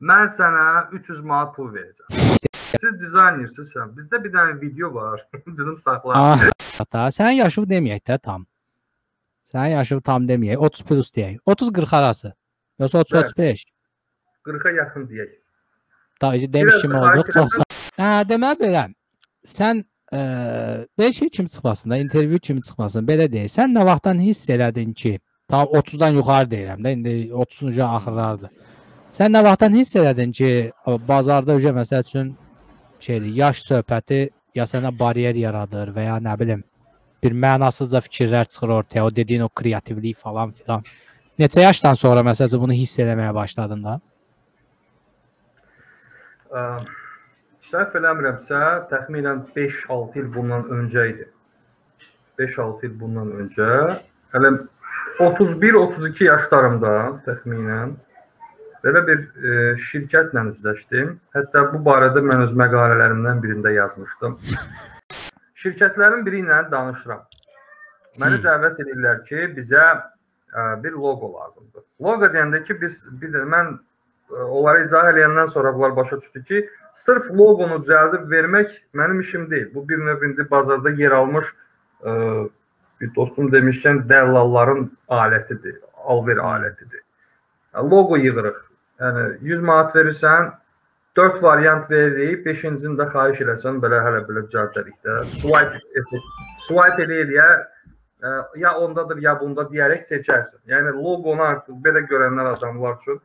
Mən sənə 300 manat pul verəcəm. Siz dizaynersizsən. Bizdə bir dənə video var. Canım saxla. Ah, Ata, sənin yaşın deməyək də tam. Sənin yaşın tam deməyək, 30 plus deyək. 30-40 arası. Yoxsa 30-35. 40-a yaxın deyək. Daha Biraz demiş kimi da olduq. xahiş Çox sağ. Hə, deməli belə. Sən ə, belə şey kimi çıxmasın da, intervyu kimi çıxmasın. Belə deyək. Sən nə vaxtdan hiss elədin ki, tam 30-dan yuxarı deyirəm də, indi 30-cu axırlardır. Sən nə vaxtdan hiss elədin ki, bazarda öcə məsəl üçün şeydir, yaş söhbəti ya sənə baryer yaradır və ya nə bilim bir mənasızca fikirlər çıxır ortaya, o dediyin o kreativlik falan filan. Neçə yaşdan sonra məsələn bunu hiss eləməyə başladın da? Səhv eləmirəmsə, təxminən 5-6 il bundan öncə idi. 5-6 il bundan öncə, hələ 31-32 yaşlarımda təxminən belə bir e, şirkətlə üzləşdim. Hətta bu barədə mən öz məqalələrimdən birində yazmışdım. Şirkətlərin biri ilə danışıram. Məni dəvət edirlər ki, bizə ə, bir loqo lazımdır. Loqo deyəndə ki, biz bir də mən ə, onları izah eləyəndən sonra bunlar başa düşdü ki, sırf loqonu düzəldib vermək mənim işim deyil. Bu bir növ indi bazarda yer almış ə, bir dostum demişkən dəllalların alətidir, alver alətidir. Loqo yığırıq. Yəni 100 manat verirsən, 4 variant veririk, 5-cini də xahiş eləsən belə hələ belə düzəldərik də. Swipe swipe eləyə ə, ya ondadır, ya bunda deyərək seçərsən. Yəni loqonu artıq belə görənlər adamlar üçün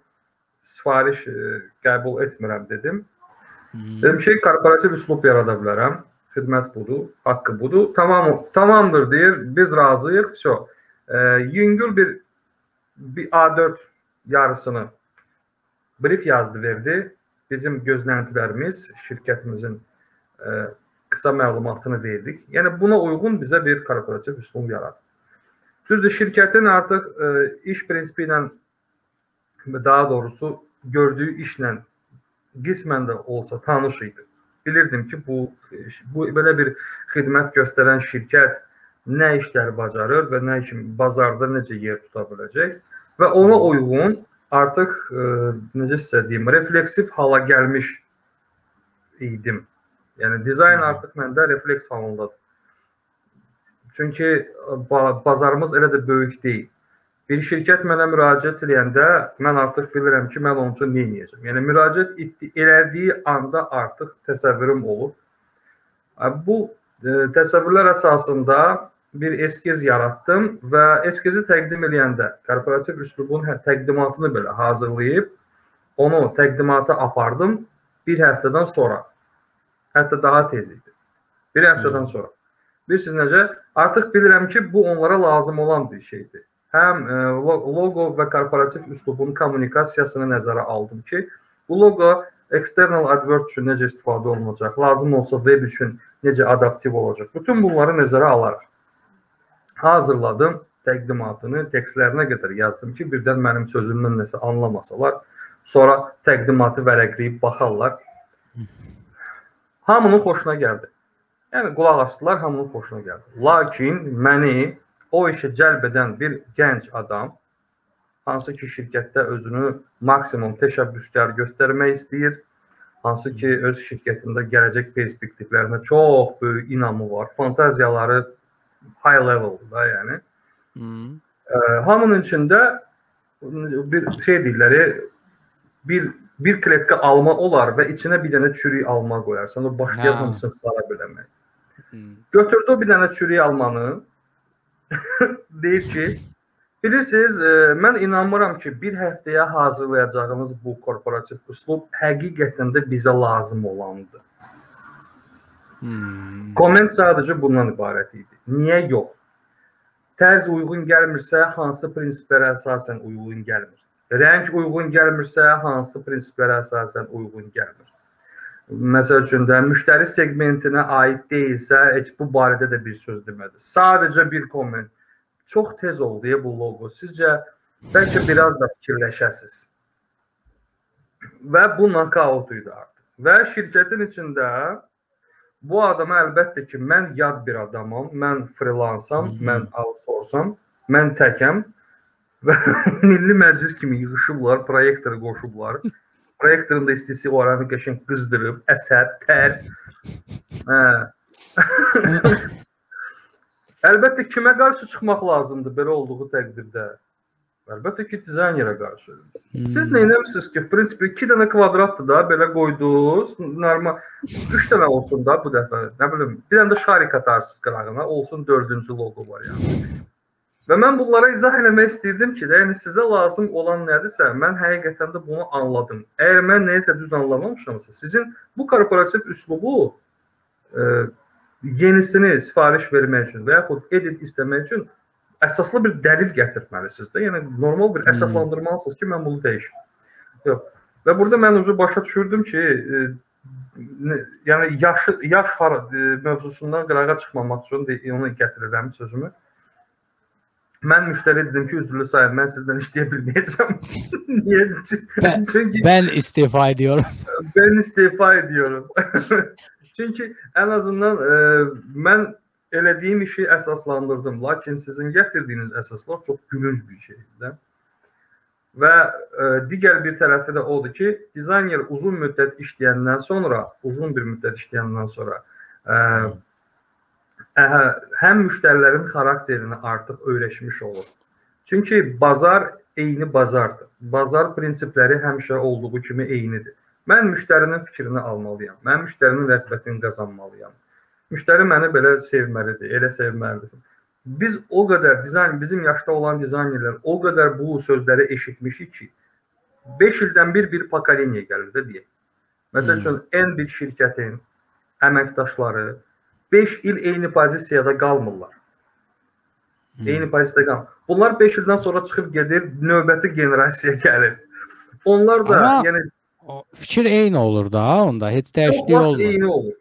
sifariş ə, qəbul etmirəm dedim. Dedim ki, korporativ üslub yarada bilərəm. Xidmət budur, haqqı budur. Tamam, tamamdır deyir. Biz razıyıq. Vso. Yüngül bir bir A4 yarısını brief yazdı verdi. Bizim gözləntilərimiz, şirkətimizin ə, qısa məlumatını verdik. Yəni buna uyğun bizə bir korporativ üslub yaradı. Düzdür, şirkətin artıq ə, iş prinsipi ilə daha doğrusu gördüyü işlə qismən də olsa tanış idi. Bilirdim ki, bu bu belə bir xidmət göstərən şirkət nə işlər bacarır və nə kimi bazarda necə yer tuta biləcək və ona uyğun artıq ə, necə sizə deyim, refleksiv hala gəlmiş idim. Yəni dizayn artıq məndə refleks halındadır. Çünki ba bazarımız elə də böyük deyil. Bir şirkət mənə müraciət edəndə mən artıq bilirəm ki, mən onun üçün nə edəcəm. Yəni müraciət etdi, elədiyi anda artıq təsəvvürüm olur. Bu ə, təsəvvürlər əsasında bir eskiz yaratdım və eskizi təqdim edəndə korporativ üslubun hə- təqdimatını belə hazırlayıb onu təqdimata apardım bir həftədən sonra. Hətta daha tez idi. Bir həftədən sonra. Bilirsiniz necə? Artıq bilirəm ki, bu onlara lazım olan bir şeydir. Həm e, lo- loqo və korporativ üslubun kommunikasiyasını nəzərə aldım ki, bu loqo external AdWords üçün necə istifadə olunacaq, lazım olsa web üçün necə adaptiv olacaq. Bütün bunları nəzərə alaraq hazırladım təqdimatını, tekstlərinə qədər yazdım ki, birdən mənim sözümdən nəsə anlamasalar, sonra təqdimatı vərəqləyib baxarlar. Hamının xoşuna gəldi. Yəni qulaq asdılar, hamının xoşuna gəldi. Lakin məni o işə cəlb edən bir gənc adam hansı ki şirkətdə özünü maksimum təşəbbüskar göstərmək istəyir, hansı ki öz şirkətində gələcək perspektivlərinə çox böyük inamı var, fantaziyaları high level-da, yəni. Hmm. Ə, hamının içində bir şey deyirlər, bir bir kletka alma olar və içinə bir dənə çürük alma qoyarsan, o başlayır Ha. hamısını sara biləmək. Hmm. Götürdü o bir dənə çürük almanı. deyir ki, bilirsiniz, e, mən inanmıram ki, bir həftəyə hazırlayacağınız bu korporativ üslub həqiqətən də bizə lazım olandır. Hmm. Komment sadəcə bundan ibarət idi. Niyə yox? Tərz uyğun gəlmirsə, hansı prinsiplərə əsasən uyğun gəlmir? Rəng uyğun gəlmirsə, hansı prinsiplərə əsasən uyğun gəlmir? Məsəl üçün də müştəri segmentinə aid deyilsə, heç bu barədə də bir söz demədi. Sadəcə bir komment. Çox tez oldu ya bu loqo. Sizcə bəlkə biraz da fikirləşəsiz. Və bu nokaut idi artıq. Və şirkətin içində bu adama əlbəttə ki, mən yad bir adamam, mən freelansam, Mhm. mən outsourceam, mən təkəm və Milli Məclis kimi yığışıblar, proyektor qoşublar. Proyektorun da istisi oranı qəşəng qızdırıb, əsəb, tər. Hə. Əlbəttə kimə qarşı çıxmaq lazımdır belə olduğu təqdirdə? Əlbəttə ki, dizaynerə qarşı. Siz Hmm. nə edirsiniz ki, prinsipə 2 dənə kvadratdır da, belə qoydunuz, normal 3 dənə olsun da bu dəfə. Nə bilim, bir dənə də şarik atarsınız qırağına, olsun 4-cü loqo var yəni. Və mən bunlara izah eləmək istirdim ki, də, yəni sizə lazım olan nədirsə, mən həqiqətən də bunu anladım. Əgər mən nəyisə düz anlamamışamsa, sizin bu korporativ üslubu e, yenisini sifariş vermək üçün və yaxud edit istəmək üçün əsaslı bir dəlil gətirməlisiniz də. Yəni normal bir əsaslandırmalısınız ki, mən bunu dəyişim. Yox. Və burada mən ucu başa düşürdüm ki, e, yəni yaşı yaş har e, mövzusundan qırağa çıxmamaq üçün də onu gətirirəm sözümü. Mən müştəri dedim ki, üzrlü sayın, mən sizdən işləyə bilməyəcəm. Niyə? Çünki Ben istifa ediyorum. ben istifa ediyorum. Çünki ən azından e, mən elədiyim işi əsaslandırdım. Lakin sizin gətirdiyiniz əsaslar çox gülünc bir şeydir. Və e, digər bir tərəfi də odur ki, dizayner uzun müddət işləyəndən sonra, uzun bir müddət işləyəndən sonra e, ə, həm müştərilərin xarakterini artıq öyrəşmiş olur. Çünki bazar eyni bazardır. Bazar prinsipləri həmişə olduğu kimi eynidir. Mən müştərinin fikrini almalıyam. Mən müştərinin rəğbətini qazanmalıyam. Müştəri məni belə sevməlidir, elə sevməlidir. Biz o qədər dizayn bizim yaşda olan dizaynerlər o qədər bu sözləri eşitmişik ki, 5 ildən bir bir pokoleniya gəlir də deyək. Məsəl üçün en bir şirkətin əməkdaşları 5 il eyni pozisiyada qalmırlar. Eyni pozisiyada qalmır. Bunlar 5 ildən sonra çıxıb gedir, növbəti generasiya gəlir. Onlar da Amma yəni fikir eyni olur da onda. Heç dəyişiklik olmur. eyni olur.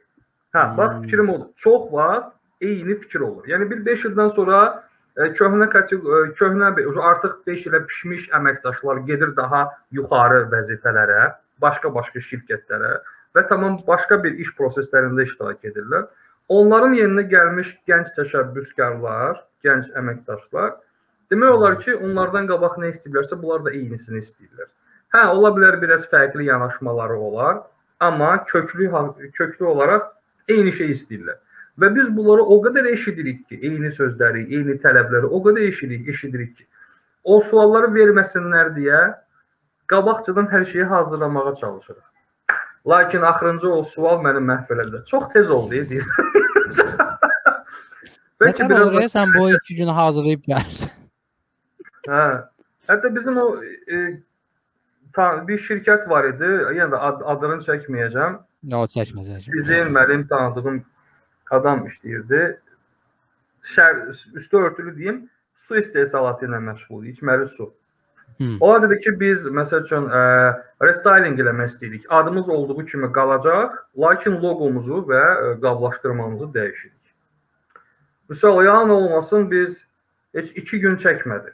Hə, bax Hmm. fikrim odur. Çox vaxt eyni fikir olur. Yəni bir 5 ildən sonra e, köhnə kateqoriya köhnə artıq 5 ilə pişmiş əməkdaşlar gedir daha yuxarı vəzifələrə, başqa-başqa şirkətlərə və tamam başqa bir iş proseslərində iştirak edirlər. Onların yerinə gəlmiş gənc təşəbbüskarlar, gənc əməkdaşlar demək olar ki, onlardan qabaq nə istəyirlərsə, bunlar da eynisini istəyirlər. Hə, ola bilər biraz fərqli yanaşmaları olar, amma köklü köklü olaraq eyni şey istəyirlər. Və biz bunları o qədər eşidirik ki, eyni sözləri, eyni tələbləri o qədər eşidirik, eşidirik ki, o sualları verməsinlər deyə qabaqcadan hər şeyi hazırlamağa çalışırıq. Lakin axırıncı o sual məni məhv elədi. Çox tez oldu, deyir. Bəlkə biraz da... sən bu iki günü hazırlayıb gəlirsən. Hə. Hətta bizim o e, ta, bir şirkət var idi. Yəni də ad, adını çəkməyəcəm. Nə o çəkməsən. Sizin mənim tanıdığım adam işləyirdi. Şər üstü örtülü deyim, su istehsalatı ilə məşğul, içməli su. Hmm. O dedi ki, biz məsəl üçün ə, restyling eləmək istəyirik. Adımız olduğu kimi qalacaq, lakin loqomuzu və ə, qablaşdırmamızı dəyişirik. Misal yalan olmasın biz heç 2 gün çəkmədi.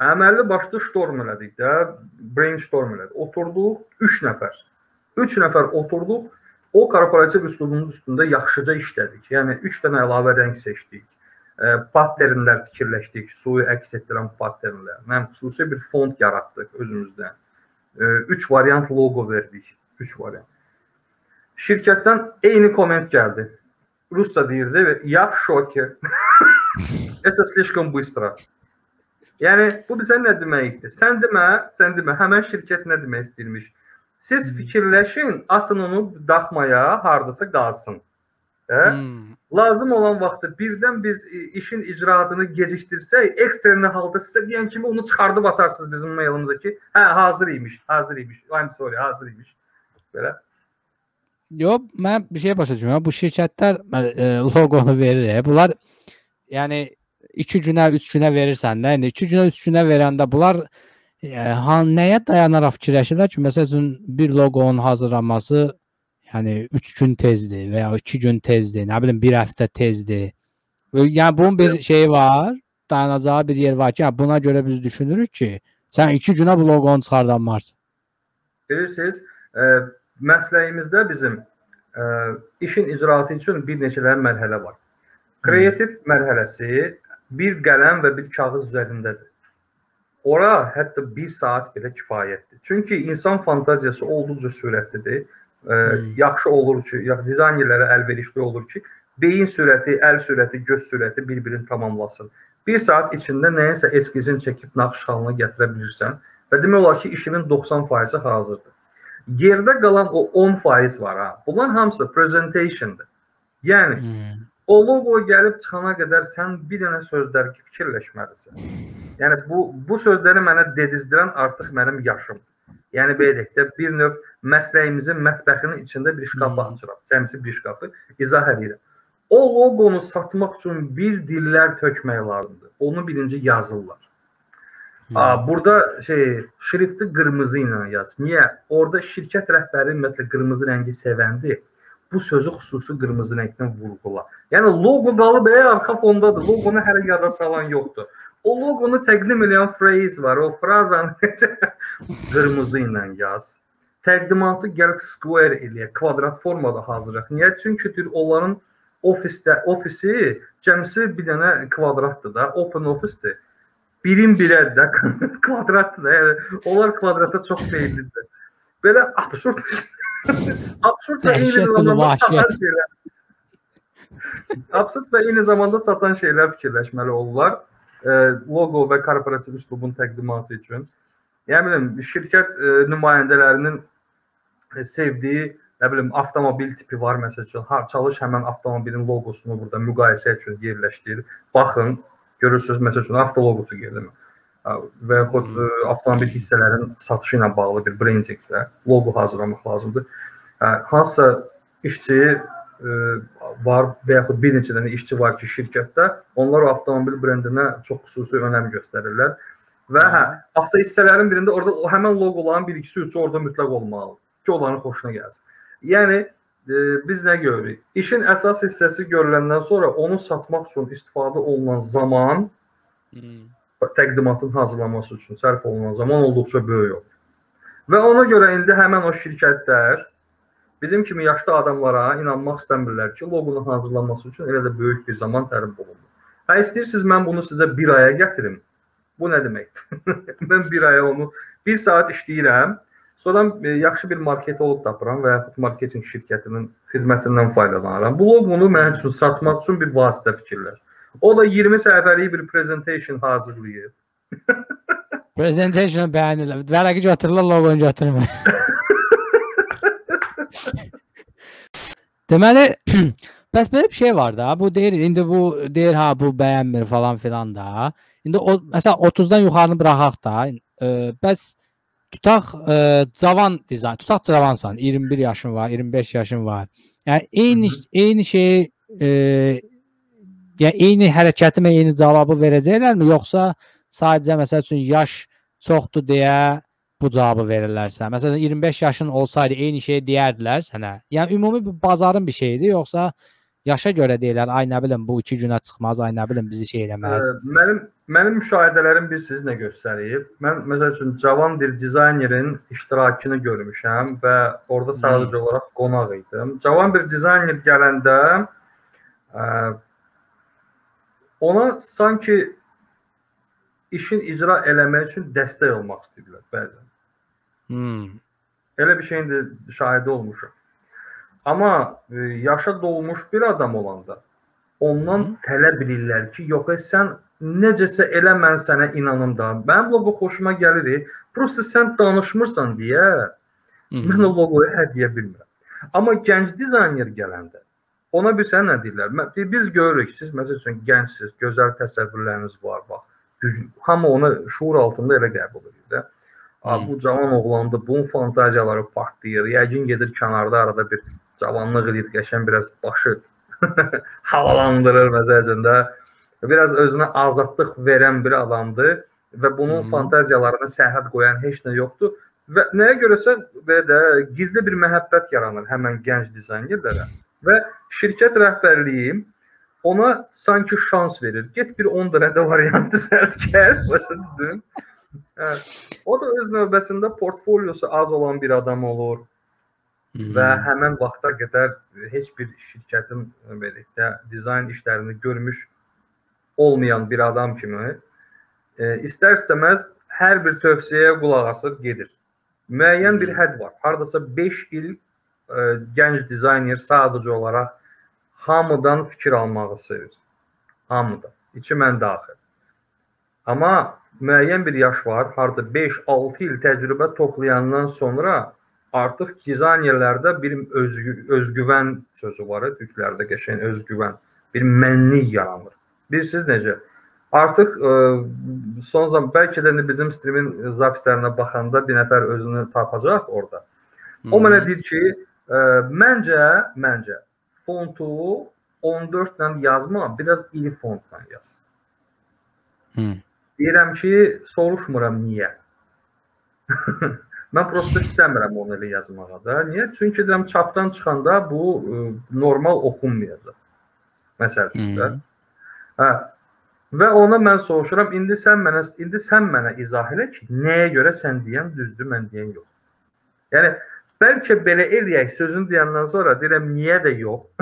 Əməlli başlı ştorm elədik də, brainstorm elədik. Oturduq 3 nəfər. 3 nəfər oturduq. O korporativ üslubunun üstündə yaxşıca işlədik. Yəni 3 dənə əlavə rəng seçdik. E, patternlər fikirləşdik, suyu əks etdirən patternlər. Mən xüsusi bir font yaratdıq özümüzdən. 3 variant loqo verdik. 3 variant. Şirkətdən eyni komment gəldi. Rusca deyirdi, "Я в шоке". Это слишком быстро. Yəni bu bizə nə deməkdir? Sən demə, sən demə, həmin şirkət nə demək istəyirmiş? Siz fikirləşin, atın onu daxmaya, hardasa qalsın. Hə? Hmm. Lazım olan vaxtda birdən biz işin icraatını gecikdirsək, ekstreni halda sizə deyən kimi onu çıxardıb atarsınız bizim mailimize ki, hə, hazır imiş, hazır imiş. I'm sorry, hazır imiş. Belə. Yox, mən bir şey başa düşmürəm. Bu şirkətlər e, loqonu verir. Bunlar yəni 2 günə, 3 günə verirsən də. İndi 2 günə, 3 günə verəndə bunlar e, ha, nəyə dayanaraq fikirləşirlər ki, məsələn bir loqonun hazırlanması yəni 3 gün tezdir və ya 2 gün tezdir, nə bilim 1 həftə tezdir. Və Yəni bunun bir şeyi var, dayanacağı bir yer var ki, yəni buna görə biz düşünürük ki, sən 2 günə bu loqonu çıxardanmarsın. Bilirsiniz, e, məsləyimizdə bizim e, işin icraatı üçün bir neçə mərhələ var. Kreativ mərhələsi bir qələm və bir kağız üzərindədir. Ora hətta 1 saat belə kifayətdir. Çünki insan fantaziyası olduqca sürətlidir. E, Hmm. yaxşı olur ki, ya dizaynerlərə əlverişli olur ki, beyin sürəti, əl sürəti, göz sürəti bir-birini tamamlasın. 1 saat içində nəyinsə eskizini çəkib naxış halına gətirə bilirsən və demək olar ki, işinin 90%-i hazırdır. Yerdə qalan o 10% var ha. Bunların hamısı presentationdır. Yəni Hmm. o loqo gəlib çıxana qədər sən bir dənə sözlər ki, fikirləşməlisən. Yəni bu bu sözləri mənə dedizdirən artıq mənim yaşımdır. Yəni belə deyək də bir növ məsləyimizin mətbəxinin içində bir şkaf Hmm. açıram. Cəmsi bir şkafı izah edirəm. O loqonu satmaq üçün bir dillər tökmək lazımdır. Onu birinci yazırlar. Aa, burada şey şrifti qırmızı ilə yaz. Niyə? Orada şirkət rəhbəri ümumiyyətlə qırmızı rəngi sevəndi. Bu sözü xüsusi qırmızı rəngdən vurğula. Yəni loqo qalıb ə arxa fondadır. Loqonu hələ yada salan yoxdur. O loqonu təqdim edən phrase var. O frazanı qırmızı ilə yaz. Təqdimatı gəl square eləyə, kvadrat formada hazırlaq. Niyə? Çünki dir onların ofisdə ofisi cəmsi bir dənə kvadratdır da, open officedir. Birin birər də kvadratdır da. Yəni onlar kvadrata çox meyillidir. Belə absurd absurd və eyni zamanda satan şeylər. absurd və eyni zamanda satan şeylər fikirləşməli olurlar. E, loqo və korporativ üslubun təqdimatı üçün. Yəni bilim, şirkət e, nümayəndələrinin e, sevdiyi, nə bilim, avtomobil tipi var məsəl üçün. Ha, çalış həmin avtomobilin loqosunu burada müqayisə üçün yerləşdir. Baxın, görürsüz məsəl üçün avto loqosu gəlir. Və yaxud e, avtomobil hissələrinin satışı ilə bağlı bir brendinqlə loqo hazırlamaq lazımdır. Hansısa işçi e, var və yaxud bir neçə dənə işçi var ki, şirkətdə onlar o avtomobil brendinə çox xüsusi önəm göstərirlər. Və hə, avto hissələrin birində orada o həmin loqoların bir ikisi üçü orada mütləq olmalıdır ki, onların xoşuna gəlsin. Yəni e, biz nə görürük? İşin əsas hissəsi görüləndən sonra onu satmaq üçün istifadə olunan zaman Hmm. təqdimatın hazırlanması üçün sərf olunan zaman olduqca böyük olur. Və ona görə indi həmin o şirkətlər bizim kimi yaşlı adamlara inanmaq istəmirlər ki, loqonun hazırlanması üçün elə də böyük bir zaman tələb olunur. Hə istəyirsiniz mən bunu sizə 1 aya gətirim. Bu nə deməkdir? mən 1 aya onu 1 saat işləyirəm. Sonra e, yaxşı bir market olub tapıram və yaxud marketinq şirkətinin xidmətindən faydalanıram. Bu loqonu mənim üçün satmaq üçün bir vasitə fikirlər. O da 20 səhifəlik bir presentation hazırlayır. Presentation bəyənirlər. Vərəqi götürürlər, loqonu götürmür. Deməli, bəs belə bir şey var da. Bu deyir, indi bu deyir ha bu bəyənmir falan filan da. İndi o məsələn 30-dan yuxarını buraxaq da. E, bəs tutaq e, cavan dizayn, tutaq cavansan, 21 yaşın var, 25 yaşın var. Yəni eyni Hı hı. eyni şeyi e, yəni eyni hərəkəti və eyni cavabı verəcəklərmi, yoxsa sadəcə məsəl üçün yaş çoxdur deyə bu cavabı verirlərsə. Məsələn 25 yaşın olsaydı eyni şeyi deyərdilər sənə. Yəni ümumi bir bazarın bir şeyidir, yoxsa yaşa görə deyirlər, ay nə bilim bu 2 günə çıxmaz, ay nə bilim bizi şey eləməz. Ə, Mənim mənim müşahidələrim bilirsiniz nə göstərib? Mən məsəl üçün cavan bir dizaynerin iştirakını görmüşəm və orada sadəcə olaraq qonaq idim. Cavan bir dizayner gələndə ə, ona sanki işin icra eləmək üçün dəstək olmaq istəyirlər bəzən. Hmm. Elə bir şeyin də şahidi olmuşam. Amma e, yaşa dolmuş bir adam olanda ondan Hı. tələb edirlər ki, yox e, sən necəsə elə mən sənə inanım da. Mənim loqo xoşuma gəlir. e. Prosta sən danışmırsan deyə mən o loqoyu hədiyyə bilmirəm. Amma gənc dizayner gələndə ona bir sən nə deyirlər? Biz görürük siz məsəl üçün gəncsiniz, gözəl təsəvvürləriniz var bax. Hamı onu şuur altında elə qəbul edir də. Hı. bu cavan oğlandı, bunun fantaziyaları partlayır. Yəqin gedir kənarda arada bir cavanlıq edir, qəşən biraz başı havalandırır məsələn Biraz özünə azadlıq verən bir adamdır və bunun Hı. fantaziyalarına sərhəd qoyan heç nə yoxdur və nəyə görəsə belə də gizli bir məhəbbət yaranır həmin gənc dizaynerlərə və şirkət rəhbərliyi ona sanki şans verir. Get bir 10 dənə də variantı sərt gəl, başa düşdün? Hə. O da öz növbəsində portfoliosu az olan bir adam olur və həmin vaxta qədər heç bir şirkətin belə də dizayn işlərini görmüş olmayan bir adam kimi e, istər-istəməz hər bir tövsiyəyə qulaq asır, gedir. Müəyyən bir hədd var. Hardasa 5 il ə, gənc dizayner sadəcə olaraq hamıdan fikir almağı sevir. Hamıdan. İçi mən daxil. Amma müəyyən bir yaş var, harda 5-6 il təcrübə toplayandan sonra artıq dizaynerlərdə bir özgü, özgüvən sözü var, türklərdə qəşəng özgüvən, bir mənlik yaranır. Bilirsiniz necə? Artıq ə, son zaman bəlkə də bizim streamin zapislərinə baxanda bir nəfər özünü tapacaq orada. O mənə deyir ki, ə, məncə, məncə fontu 14 ilə yazma, biraz iri fontla yaz. Hı. Deyirəm ki, soruşmuram niyə. Mən prosta istəmirəm onu elə yazmağa da. Niyə? Çünki deyirəm çapdan çıxanda bu ə, normal oxunmayacaq. Məsəl üçün də. Hə. Və ona mən soruşuram, indi sən mənə indi sən mənə izah elə ki, nəyə görə sən deyən düzdür, mən deyən yox. Yəni bəlkə belə eləyək sözünü deyəndən sonra deyirəm niyə də yox.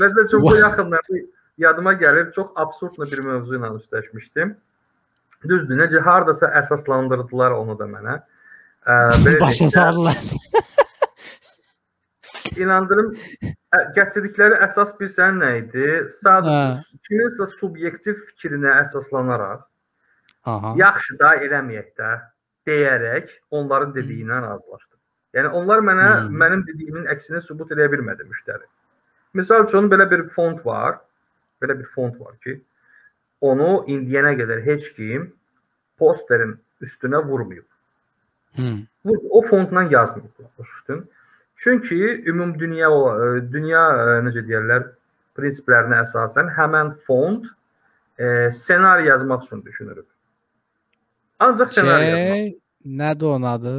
Məsələn bu yaxınlarda yadıma gəlir, çox absurdlu bir mövzu ilə üstləşmişdim. Düzdür, necə hardasa əsaslandırdılar onu da mənə. Ə, belə Başa saldılar. inandırım gətirdikləri əsas bilsən nə idi? Sadəcə Hə. kiminsə subyektiv fikrinə əsaslanaraq Aha. yaxşı da eləməyək də deyərək onların dediyindən razılaşdım. Yəni onlar mənə Hmm. mənim dediyimin əksini sübut edə bilmədi müştəri. Misal üçün belə bir font var. Belə bir font var ki, onu indiyənə qədər heç kim posterin üstünə vurmayıb. Hı. Bu o fontla yazmayıblar. Başladın? Çünki ümumdünya o- e, dünya e, necə deyirlər, prinsiplərinə əsasən həmin font e, ssenari yazmaq üçün düşünülüb. Ancaq ssenari yazmaq. Şey, nədir onun adı?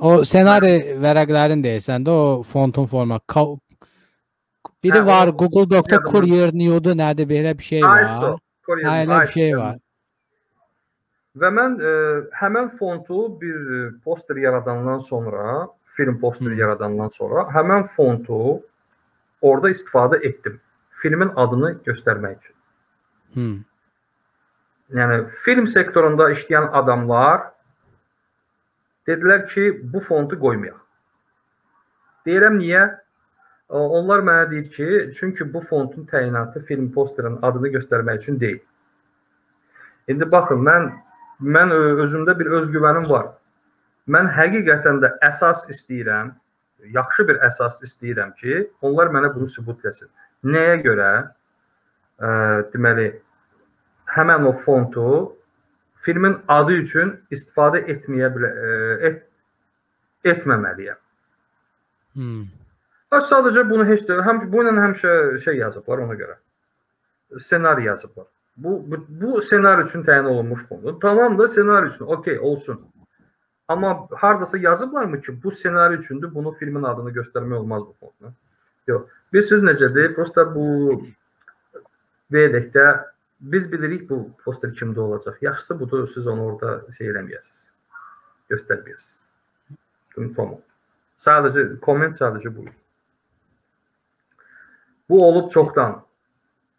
O ssenari vərəqlərin deyirsən də o fontun forma. Ka- Biri Hə, var o- Google Doc'da yadımda- Courier New'du nədir belə bir şey var. ISO. Korean Ha, elə bir ISO şey yazılmış. var. Və mən e, həmin fontu bir e, poster yaradandan sonra, film posteri Hı. yaradandan sonra həmin fontu orada istifadə etdim. Filmin adını göstərmək üçün. Hı. Yəni film sektorunda işləyən adamlar dedilər ki, bu fontu qoymayaq. Deyirəm niyə? Onlar mənə deyir ki, çünki bu fontun təyinatı film posterinin adını göstərmək üçün deyil. İndi baxın, mən mən özümdə bir özgüvənim var. Mən həqiqətən də əsas istəyirəm, yaxşı bir əsas istəyirəm ki, onlar mənə bunu sübut etsin. Nəyə görə? Ə, deməli, həmin o fontu filmin adı üçün istifadə etməyə bilə, ə, et, etməməliyəm. Hı. Və sadəcə bunu heç də həm bu ilə həmişə şey yazıblar ona görə. Ssenari yazıblar. Bu bu, bu ssenari üçün təyin olunmuş fondur. Tamam da ssenari üçün, okey, olsun. Amma hardasa yazıblarmı ki, bu ssenari üçündür, bunu filmin adını göstərmək olmaz bu fonda. Yox. Bilirsiniz necədir? Prosta bu vedəkdə biz bilirik bu poster kimdə olacaq. Yaxşısı budur, siz onu orada şey eləməyəsiniz. Göstərməyəsiniz. Tamam. Sadəcə komment sadəcə bu. Bu olub çoxdan.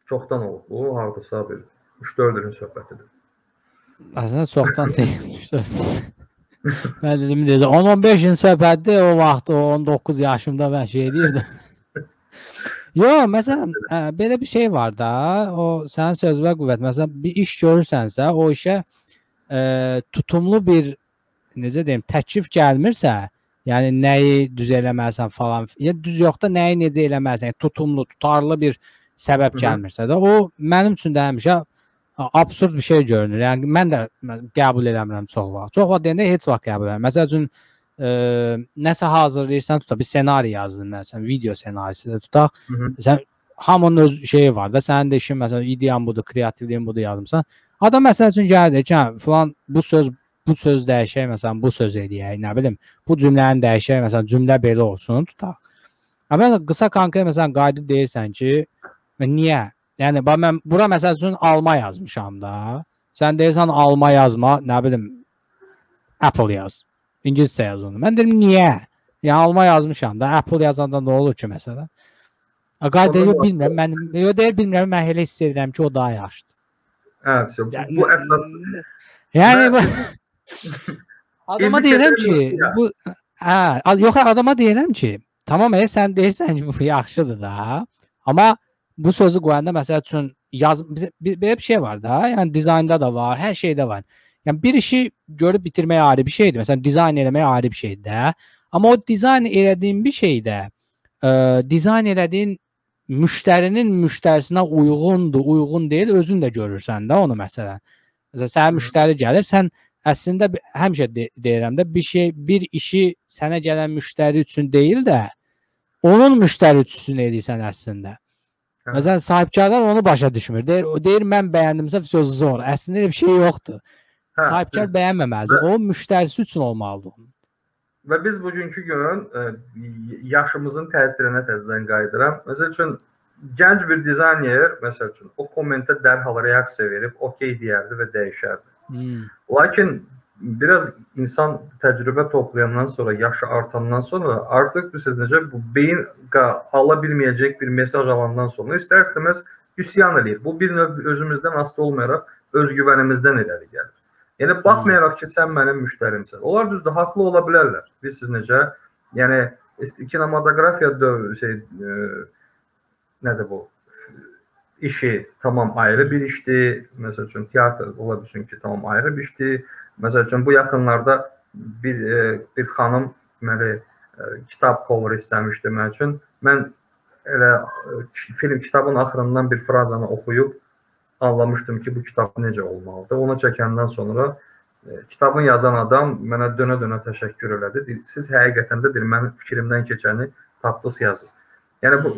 Çoxdan olub bu. Hardasa bir 3-4 ilin söhbətidir. Əslində çoxdan deyilmişdir. Mən dedim dedi 10-15 il söhbətdir o vaxt o 19 yaşımda mən şey edirdim. Yox, məsələn, ə, belə bir şey var da, o sənin sözünə qüvvət. Məsələn, bir iş görürsənsə, o işə ə, tutumlu bir necə deyim, təklif gəlmirsə, yəni nəyi düz eləməlisən falan, ya düz yox da nəyi necə eləməlisən, yəni, tutumlu, tutarlı bir səbəb gəlmirsə də, o mənim üçün də həmişə absurd bir şey görünür. Yəni mən də qəbul eləmirəm çox vaxt. Çox vaxt deyəndə heç vaxt qəbul eləmirəm. Məsəl üçün ə, nəsə hazırlayırsan, tutaq bir ssenari yazdın məsələn, video ssenarisi də tutaq. Hı -hı. Sən hamının öz şeyi var da, sənin də işin məsələn ideyan budur, kreativliyin budur yazmısan. Adam məsəl üçün gəlir deyir ki, hə, filan bu söz bu söz dəyişək məsələn, bu söz eləyək, nə bilim, bu cümləni dəyişək məsələn, cümlə belə olsun, tutaq. Amma məsələn, qısa konkret məsələn qayıdıb deyirsən ki, niyə? Yəni bax mən bura məsəl üçün alma yazmışam da. Sən deyirsən alma yazma, nə bilim Apple yaz. İngiliscə yaz onu. Mən deyirəm niyə? Yəni alma yazmışam da, Apple yazanda nə olur ki məsələn? Qayda Orada yox var. bilmirəm. Mən yox deyir bilmirəm. Mən elə hiss edirəm ki, o daha yaxşıdır. Evet, işte bu, Yani- bu əsas Yani bu Və- adama deyirəm ki, bu hə, yox adama deyirəm ki, tamam e, sən deyirsən ki, bu yaxşıdır da. Amma bu sözü qoyanda məsəl üçün yaz belə bir şey var da. Yəni dizaynda da var, hər şeydə var. Yəni bir işi görüb bitirmək ayrı bir şeydir. Məsələn dizayn eləmək ayrı bir şeydir də. Amma o dizayn elədiyin bir şeydə ə, dizayn elədiyin müştərinin müştərisinə uyğundur, uyğun deyil, özün də görürsən də onu məsələn. Məsələn, Hı. müştəri gəlir, sən əslində həmişə de deyirəm də bir şey, bir işi sənə gələn müştəri üçün deyil də onun müştəri üçün edirsən əslində. Hə. Məsələn, sahibkarlar onu başa düşmür. Deyir, o deyir mən bəyəndimsə söz zor. Əslində bir şey yoxdur. Hə, Sahibkar bəyənməməlidir. O müştərisi üçün olmalıdır. Və biz bugünkü gün ə, yaşımızın təsirinə təzədən qayıdıram. Məsəl üçün gənc bir dizayner, məsəl üçün o kommentə dərhal reaksiya verib, okey deyərdi və dəyişərdi. Hmm. Lakin biraz insan təcrübə toplayandan sonra, yaşı artandan sonra artıq bilirsiniz necə bu beyin ala bilməyəcək bir mesaj alandan sonra istər-istəməz üsyan eləyir. Bu bir növ özümüzdən asılı olmayaraq özgüvənimizdən irəli gəlir. Yəni baxmayaraq ki, sən mənim müştərimsən. Onlar düzdür, haqlı ola bilərlər. Bilirsiniz necə? Yəni kinematografiya döv şey e, nədir bu? İşi tamam ayrı bir işdir. Məsəl üçün teatr ola bilsin ki, tamam ayrı bir işdir. Məsəl üçün bu yaxınlarda bir e, bir xanım deməli e, kitab cover istəmişdi mənim üçün. Mən elə e, film kitabın axırından bir frazanı oxuyub anlamışdım ki, bu kitab necə olmalıdır. Onu çəkəndən sonra e, kitabın yazan adam mənə dönə-dönə təşəkkür elədi. Siz həqiqətən də bir mənim fikrimdən keçəni tapdınız yazdınız. Yəni bu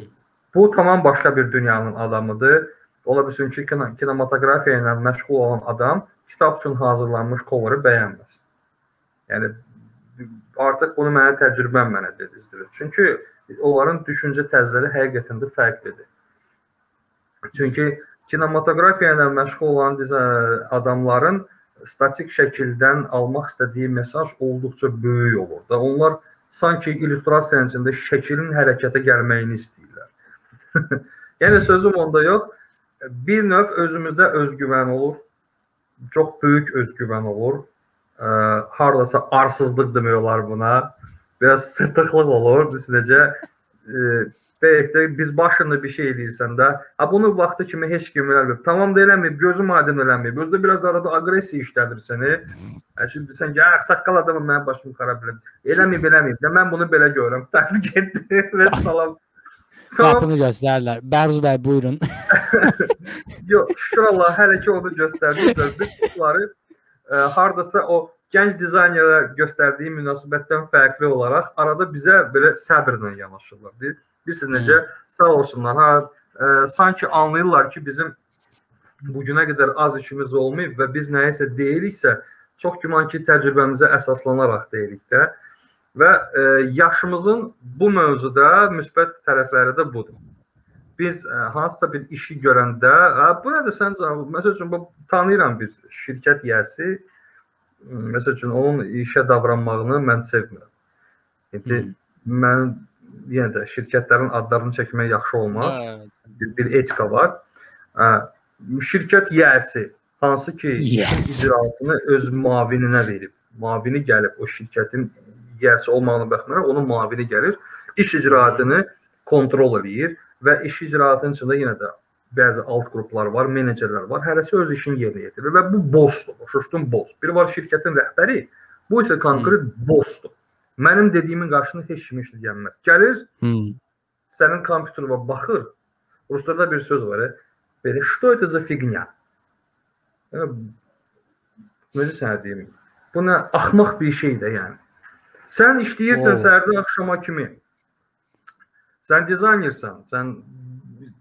bu tamam başqa bir dünyanın adamıdır. Ola bilsin ki, kinematografiya ilə məşğul olan adam kitab üçün hazırlanmış coverı bəyənməsin. Yəni artıq bunu mənə təcrübəm mənə dedizdirir. Çünki onların düşüncə tərzləri həqiqətən də fərqlidir. Çünki kinematografiya ilə məşğul olan adamların statik şəkildən almaq istədiyi mesaj olduqca böyük olur da. Onlar sanki illüstrasiyanın içində şəklin hərəkətə gəlməyini istəyirlər. yəni sözüm onda yox. Bir növ özümüzdə özgüvən olur. Çox böyük özgüvən olur. Ə, hardasa arsızlıq demək olar buna. Biraz sırtıqlıq olur. Biz necə ə, Belki də biz başında bir şey eləyirsən də, ha bunu vaxtı kimi heç kim eləmir. Tamam da eləməyib, gözüm aydın eləməyib. Özdə biraz da arada aqressiya işlədir səni. Şimdi sən ya saqqal adamım mənim başımı xarab eləyib. Eləməyib, eləməyib. də mən bunu belə görürəm. Təbrik etdi və salam. Qapını göstərirlər. Bəhruz bəy buyurun. Yox, şükür Allah hələ ki onu göstərdi. Biz bunları e, hardasa o gənc dizaynerə göstərdiyi münasibətdən fərqli olaraq arada bizə belə səbrlə yanaşırlar. Deyir, Bilirsiniz necə sağ olsunlar. Ha, e, sanki anlayırlar ki, bizim bu günə qədər az işimiz olmayıb və biz nəyisə deyiriksə, çox güman ki, təcrübəmizə əsaslanaraq deyirik də. Və e, yaşımızın bu mövzuda müsbət tərəfləri də budur. Biz ə, hansısa bir işi görəndə, "A, bu nədir sən canım?" Məsəl üçün bu tanıyıram bir şirkət yəsi. Məsəl üçün onun işə davranmağını mən sevmirəm. İndi mən yenə də şirkətlərin adlarını çəkmək yaxşı olmaz. Bir, bir etika var. Ə, şirkət yəsi hansı ki Yəsi. icraatını öz muavininə verib. Muavini gəlib o şirkətin yəsi olmağına baxmayaraq onun muavini gəlir, iş icraatını kontrol eləyir və iş icraatının içində yenə də bəzi alt qruplar var, menecerlər var. Hərəsi öz işini yerinə yetirir və bu bossdur. Başa boss. Biri var şirkətin rəhbəri, bu isə konkret bossdur. Mənim dediyimin qarşısında heç kim heç nə gəlməz. Gəlir, Hmm. sənin kompüterına baxır. Ruslarda bir söz var. e, Belə что это за фигня? Yəni, Necə sənə deyim? Bu nə axmaq bir şeydir yəni. Sən işləyirsən səhərdən axşama kimi. Sən dizaynersən, sən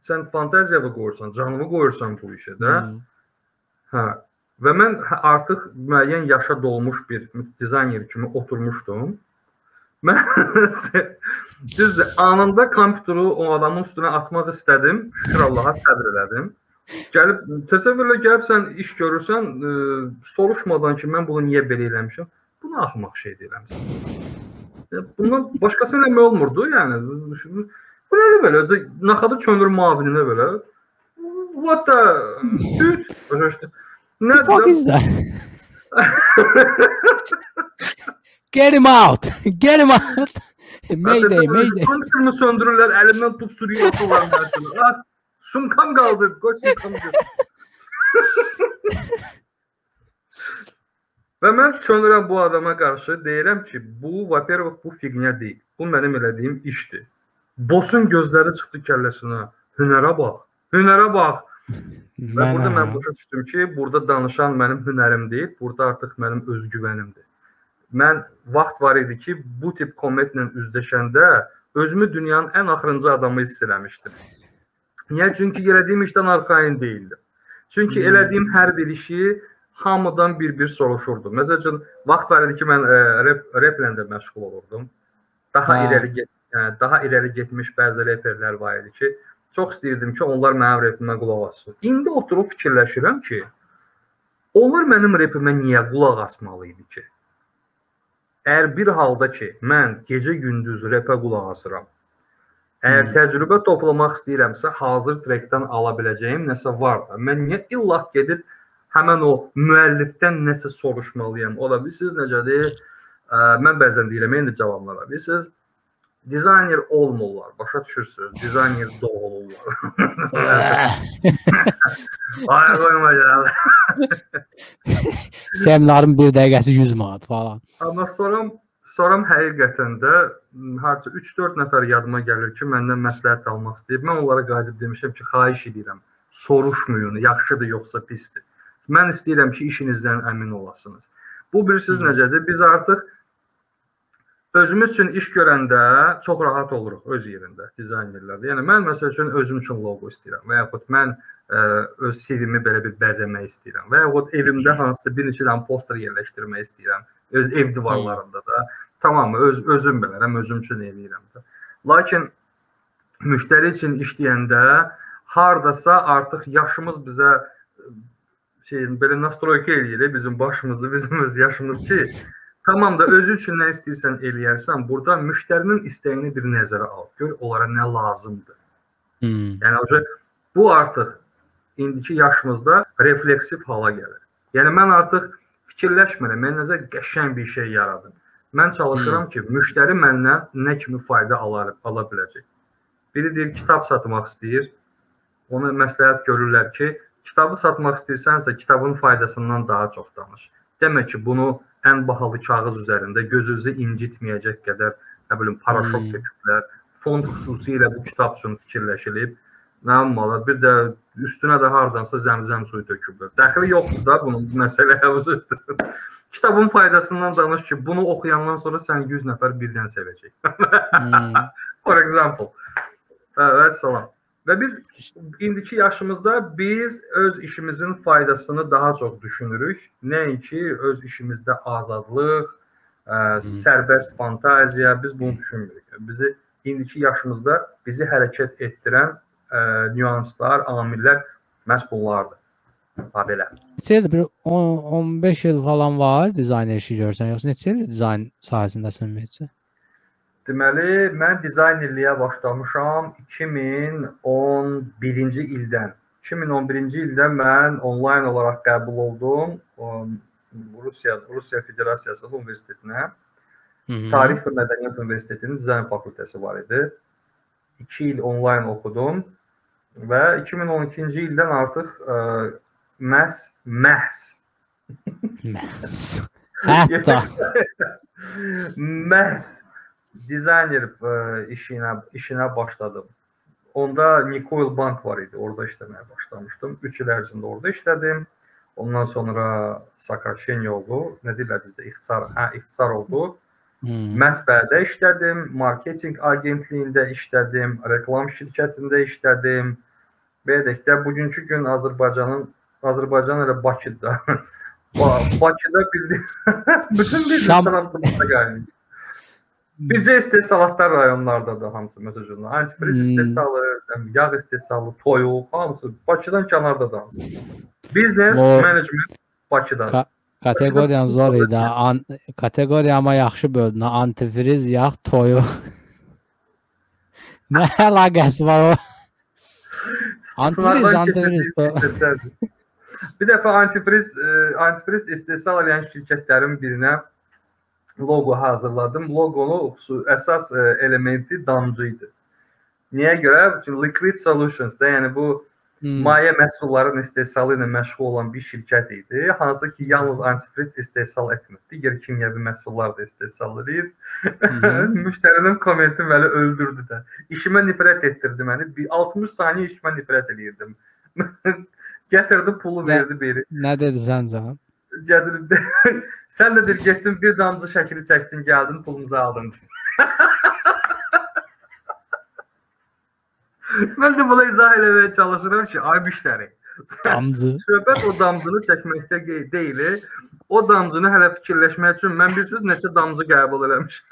sən fantaziyanı qoyursan, canını qoyursan bu işə də. Hmm. Hə. Və mən artıq müəyyən yaşa dolmuş bir dizayner kimi oturmuşdum. Mən düzdür, anında kompüteri o adamın üstünə atmaq istədim. Şükür Allaha səbr elədim. Gəlib təsəvvürlə gəlib sən iş görürsən, ə, soruşmadan ki, mən bunu niyə belə eləmişəm? Bunu axmaq şey eləmisən. Bundan başqası eləmək olmurdu, yəni. Bu nədir belə? Özü naxadı çönür mavininə belə. what the dude? Başa? Nə fuck is that? Get him out. Get him out. Mayday, mayday. Kompüterimi söndürürlər, əlimdən tutub sürüyə atırlar mənə. Ha, sumkam qaldı. Qoy sumkam qaldı. Və mən çönürəm bu adama qarşı, deyirəm ki, bu, vapervıq bu fiqnə deyil. Bu mənim elədiyim işdir. Bosun gözləri çıxdı kəlləsinə. Hünərə bax. Hünərə bax. Və burada mən başa düşdüm ki, burada danışan mənim hünərim deyil, burada artıq mənim özgüvənimdir. Mən vaxt var idi ki, bu tip kommentlə üzləşəndə özümü dünyanın ən axırıncı adamı hiss eləmişdim. Niyə? Çünki elədiyim işdən arxayın deyildim. Çünki hmm. elədiyim hər bir işi hamıdan bir-bir soruşurdum. Məsəl üçün vaxt var idi ki, mən ə, rep replə də məşğul olurdum. Daha Ha. irəli get yəni, daha irəli getmiş bəzi reperlər var idi ki, çox istəyirdim ki, onlar mənim repimə qulaq assın. İndi oturub fikirləşirəm ki, onlar mənim repimə niyə qulaq asmalı idi ki? Əgər bir halda ki, mən gecə-gündüz repə qulaq asıram, əgər Hmm. təcrübə toplamaq istəyirəmsə, hazır trekdən ala biləcəyim nəsə var da. Mən niyə illah gedib həmən o müəllifdən nəsə soruşmalıyam? Ola bilirsiniz necədir? Ə, mən bəzən deyirəm, indi cavablara bilirsiniz, dizayner olmurlar. Başa düşürsüz? Dizayner doğulurlar. Ay qoyma gəl. Seminarın bir dəqiqəsi 100 manat falan. Amma soram soram həqiqətən də harca 3-4 nəfər yadıma gəlir ki, məndən məsləhət almaq istəyir. Mən onlara qayıdıb demişəm ki, xahiş edirəm, soruşmayın, yaxşıdır yoxsa pisdir. Mən istəyirəm ki, işinizdən əmin olasınız. Bu bilirsiniz necədir? Biz artıq özümüz üçün iş görəndə çox rahat oluruq öz yerində dizaynerlərdə. Yəni mən məsəl üçün özüm üçün loqo istəyirəm və yaxud mən ə, öz CV-mi belə bir bəzəmək istəyirəm və yaxud evimdə hansısa bir neçə dənə poster yerləşdirmək istəyirəm. Öz ev divarlarında da tamamı öz özüm bilərəm, özüm üçün eləyirəm də. Lakin müştəri üçün işləyəndə hardasa artıq yaşımız bizə şey belə nastroyka eləyir bizim başımızı, bizim öz yaşımız ki, tamam da özü üçün nə istəyirsən eləyərsən, burada müştərinin istəyini bir nəzərə al. Gör onlara nə lazımdır. Hmm. Yəni o bu artıq indiki yaşımızda refleksiv hala gəlir. Yəni mən artıq fikirləşmirəm, mən necə qəşəng bir şey yaradım. Mən çalışıram ki, müştəri məndən nə kimi fayda alar, ala biləcək. Biri deyir kitab satmaq istəyir. Ona məsləhət görürlər ki, kitabı satmaq istəyirsənsə, kitabın faydasından daha çox danış. Demək ki, bunu ən bahalı kağız üzərində gözünüzü incitməyəcək qədər, nə bilim, paraşok Hmm. töküblər. Fond xüsusilə bu kitab üçün fikirləşilib. Nə olmalı? Bir də üstünə də hardansa zəmzəm suyu töküblər. Dəxli yoxdur da bunun məsələyə üzrə. Kitabın faydasından danış ki, bunu oxuyandan sonra sən 100 nəfər birdən sevəcək. Hmm. For example. Hə, və salam. Və biz indiki yaşımızda biz öz işimizin faydasını daha çox düşünürük. Nəinki öz işimizdə azadlıq, ə, sərbəst fantaziya, biz bunu düşünmürük. Bizi indiki yaşımızda bizi hərəkət etdirən ə, nüanslar, amillər məhz bunlardır. Ha belə. Neçə ildir bir 10 15 il falan var dizayner işi görsən, yoxsa neçə ildir dizayn sahəsindəsən ümumiyyətcə? Deməli, mən dizaynerliyə başlamışam 2011-ci ildən. 2011-ci ildə mən onlayn olaraq qəbul oldum um, Rusiya Rusiya Federasiyası universitetinə. Mhm. Tarix və Mədəniyyət Universitetinin dizayn fakültəsi var idi. 2 il onlayn oxudum və 2012-ci ildən artıq ə, məhz məhz Məhz. Hətta məhz dizayner işinə işinə başladım. Onda Nikoil Bank var idi. Orada işləməyə başlamışdım. 3 il ərzində orada işlədim. Ondan sonra Sakarşenya oldu. Nə deyirlər bizdə ixtisar, hə, ixtisar oldu. Hmm. Mətbəədə işlədim, marketinq agentliyində işlədim, reklam şirkətində işlədim. Belə deyək də bugünkü gün Azərbaycanın Azərbaycan elə Bakıda. Ba- Bakıda bildi bütün bir Şam- tarafında qaynayır. Bircə istehsalatlar rayonlarda da hamısı məsələn antifriz Hmm. istehsalı, yağ istehsalı, toyuq, hamısı Bakıdan kənarda da hamısı. Biznes, O- management Bakıdan. Ka- Kateqoriyan zor idi. An kateqoriya amma yaxşı böldün. Antifriz, yağ, toyuq. Nə əlaqəsi var o? Antifriz, antifriz. Bir dəfə antifriz e, antifriz istehsal edən şirkətlərin birinə loqo hazırladım. Loqonun əsas e, elementi damcı idi. Niyə görə? Çünki Liquid Solutions da, yəni bu Hmm. maye məhsullarının istehsalı ilə məşğul olan bir şirkət idi. Hansı ki, yalnız antifriz istehsal etmir. Digər kimyəvi məhsullar da istehsal edir. hı. Müştərinin kommenti məni öldürdü də. İşimə nifrət etdirdi məni. Bir 60 saniyə işimə nifrət edirdim. Gətirdi, pulu verdi biri. Nə dedi sən sən? Gətirdi. Sən də dir getdin bir damcı şəkili çəkdin, gəldin, pulumuzu aldın. Mən də buna izah eləməyə çalışıram ki, ay müştəri. Damcı. Söhbət o damcını çəkməkdə deyil. O damcını hələ fikirləşmək üçün mən bir söz neçə damcı qəbul eləmişəm.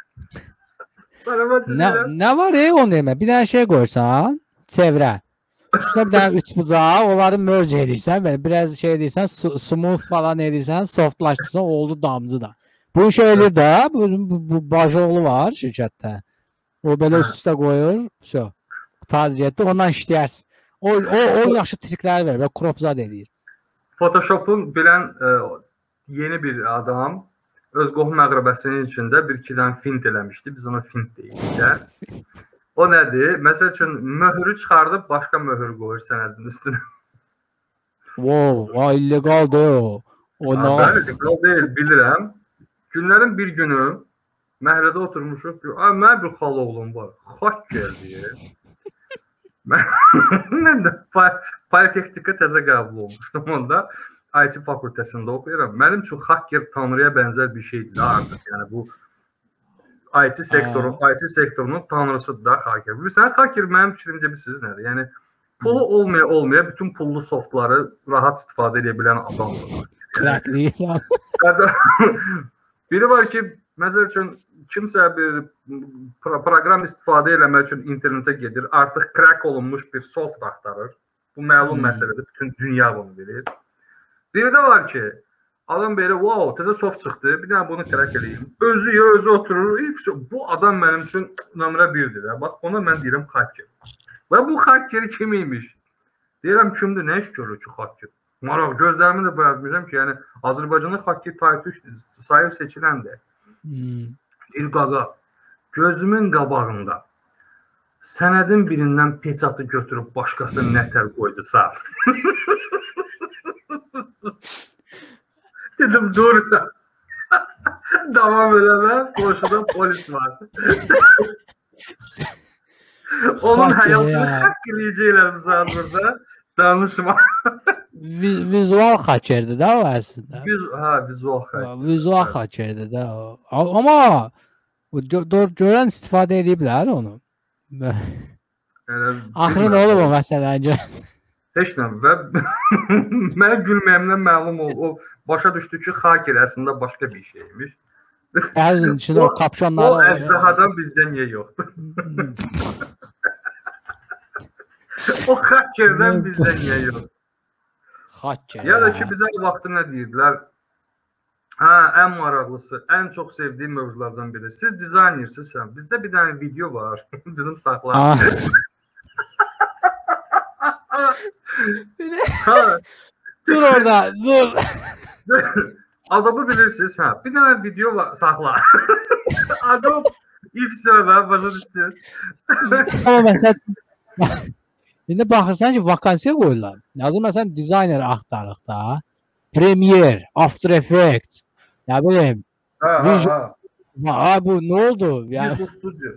Nə, nə var ey onu demə. Bir dənə şey qoysan, çevrə. Dənə üç bucağı, onları merge edirsən və biraz şey edirsən, smooth falan edirsən, softlaşdırsan, oldu damcı da. Bu şey eləyir də, bu, bu, bu bajoğlu var şirkətdə. O belə Hə. üst-üstə qoyur, şo. Tarzı getdi, ondan işləyərsən. O, o, o yaxşı triklər verir və kropzad edir. Photoshop'un bilən ə, yeni bir adam öz qohum məqrəbəsinin içində bir iki dənə fint eləmişdi. Biz ona fint deyirik də. O nədir? Məsəl üçün möhrü çıxardıb başqa möhür qoyur sənədin üstünə. Wow, o illegaldır o. O nə? Bəli, legal deyil, bilirəm. Günlərin bir günü məhəllədə oturmuşuq. Ay, mənim bir xala oğlum var. Xaç gəldi. Mən, də politexnika təzə qəbul olmuşdum onda. IT fakültəsində oxuyuram. Mənim üçün hacker tanrıya bənzər bir şeydir artıq. Yəni bu IT sektoru, IT sektorunun tanrısıdır da hacker. Bilirsən, hacker mənim fikrimcə bilirsiniz nədir? Yəni pulu olmaya olmaya bütün pullu softları rahat istifadə edə bilən adamdır. Hətta biri var ki, məsəl üçün kimsə bir pro proqram istifadə eləmək üçün internetə gedir, artıq crack olunmuş bir soft axtarır. Bu məlum Hmm. məsələdir, bütün dünya bunu bilir. Biri də var ki, adam belə, "Wow, təzə soft çıxdı, bir dənə bunu crack eləyim." Özü ya özü oturur, "Ey, bu adam mənim üçün nömrə 1-dir." də. Bax, ona mən deyirəm hacker. Və bu hacker kim imiş? Deyirəm kimdir, nə iş görür ki, hacker? Maraq gözlərimi də bırakmışam ki, yəni Azərbaycanda hacker taytı sayıb seçiləndir. Hmm. Bir qaqa gözümün qabağında sənədin birindən peçatı götürüb başqasına nətər qoydusa. Dedim dur. Davam eləmə, qoşuda polis var. Onun Hacker həyatını ya. haqq eləyəcəklər bizə burada. Danışma. Vi- vizual hackerdir də o əslində. Biz ha vizual xətt. Vizual hackerdir də o. A- Amma bu gö- gör- görən istifadə ediblər onu. Yəni Axırı nə bilmirəm. olub o məsələn? Heç nə və mən gülməyimdən məlum oldu. O başa düşdü ki, hacker əslində başqa bir şeymiş. Ərzin içində o O- O kapşonları əjdahadan bizdə niyə yoxdur? O hackerdən bizdə niyə yox? hacker. Ya da ki bizə vaxtı nə deyirdilər? Hə, ən maraqlısı, ən çox sevdiyim mövzulardan biri. Siz dizaynersiz, bizdə bir dənə video var. Dedim saxla. Ha, dur orada, dur. Adamı bilirsiniz, hə. Bir dənə video var, saxla. Adam ifsə və başa düşdün. Amma məsələn İndi baxırsan ki, vakansiya qoyurlar. Yazır məsələn dizayner axtarıq da. Premiere, After Effects. Nə bilim. Ha, ha, Visual- ha. Ha bu nə oldu? Yəni Visual Studio.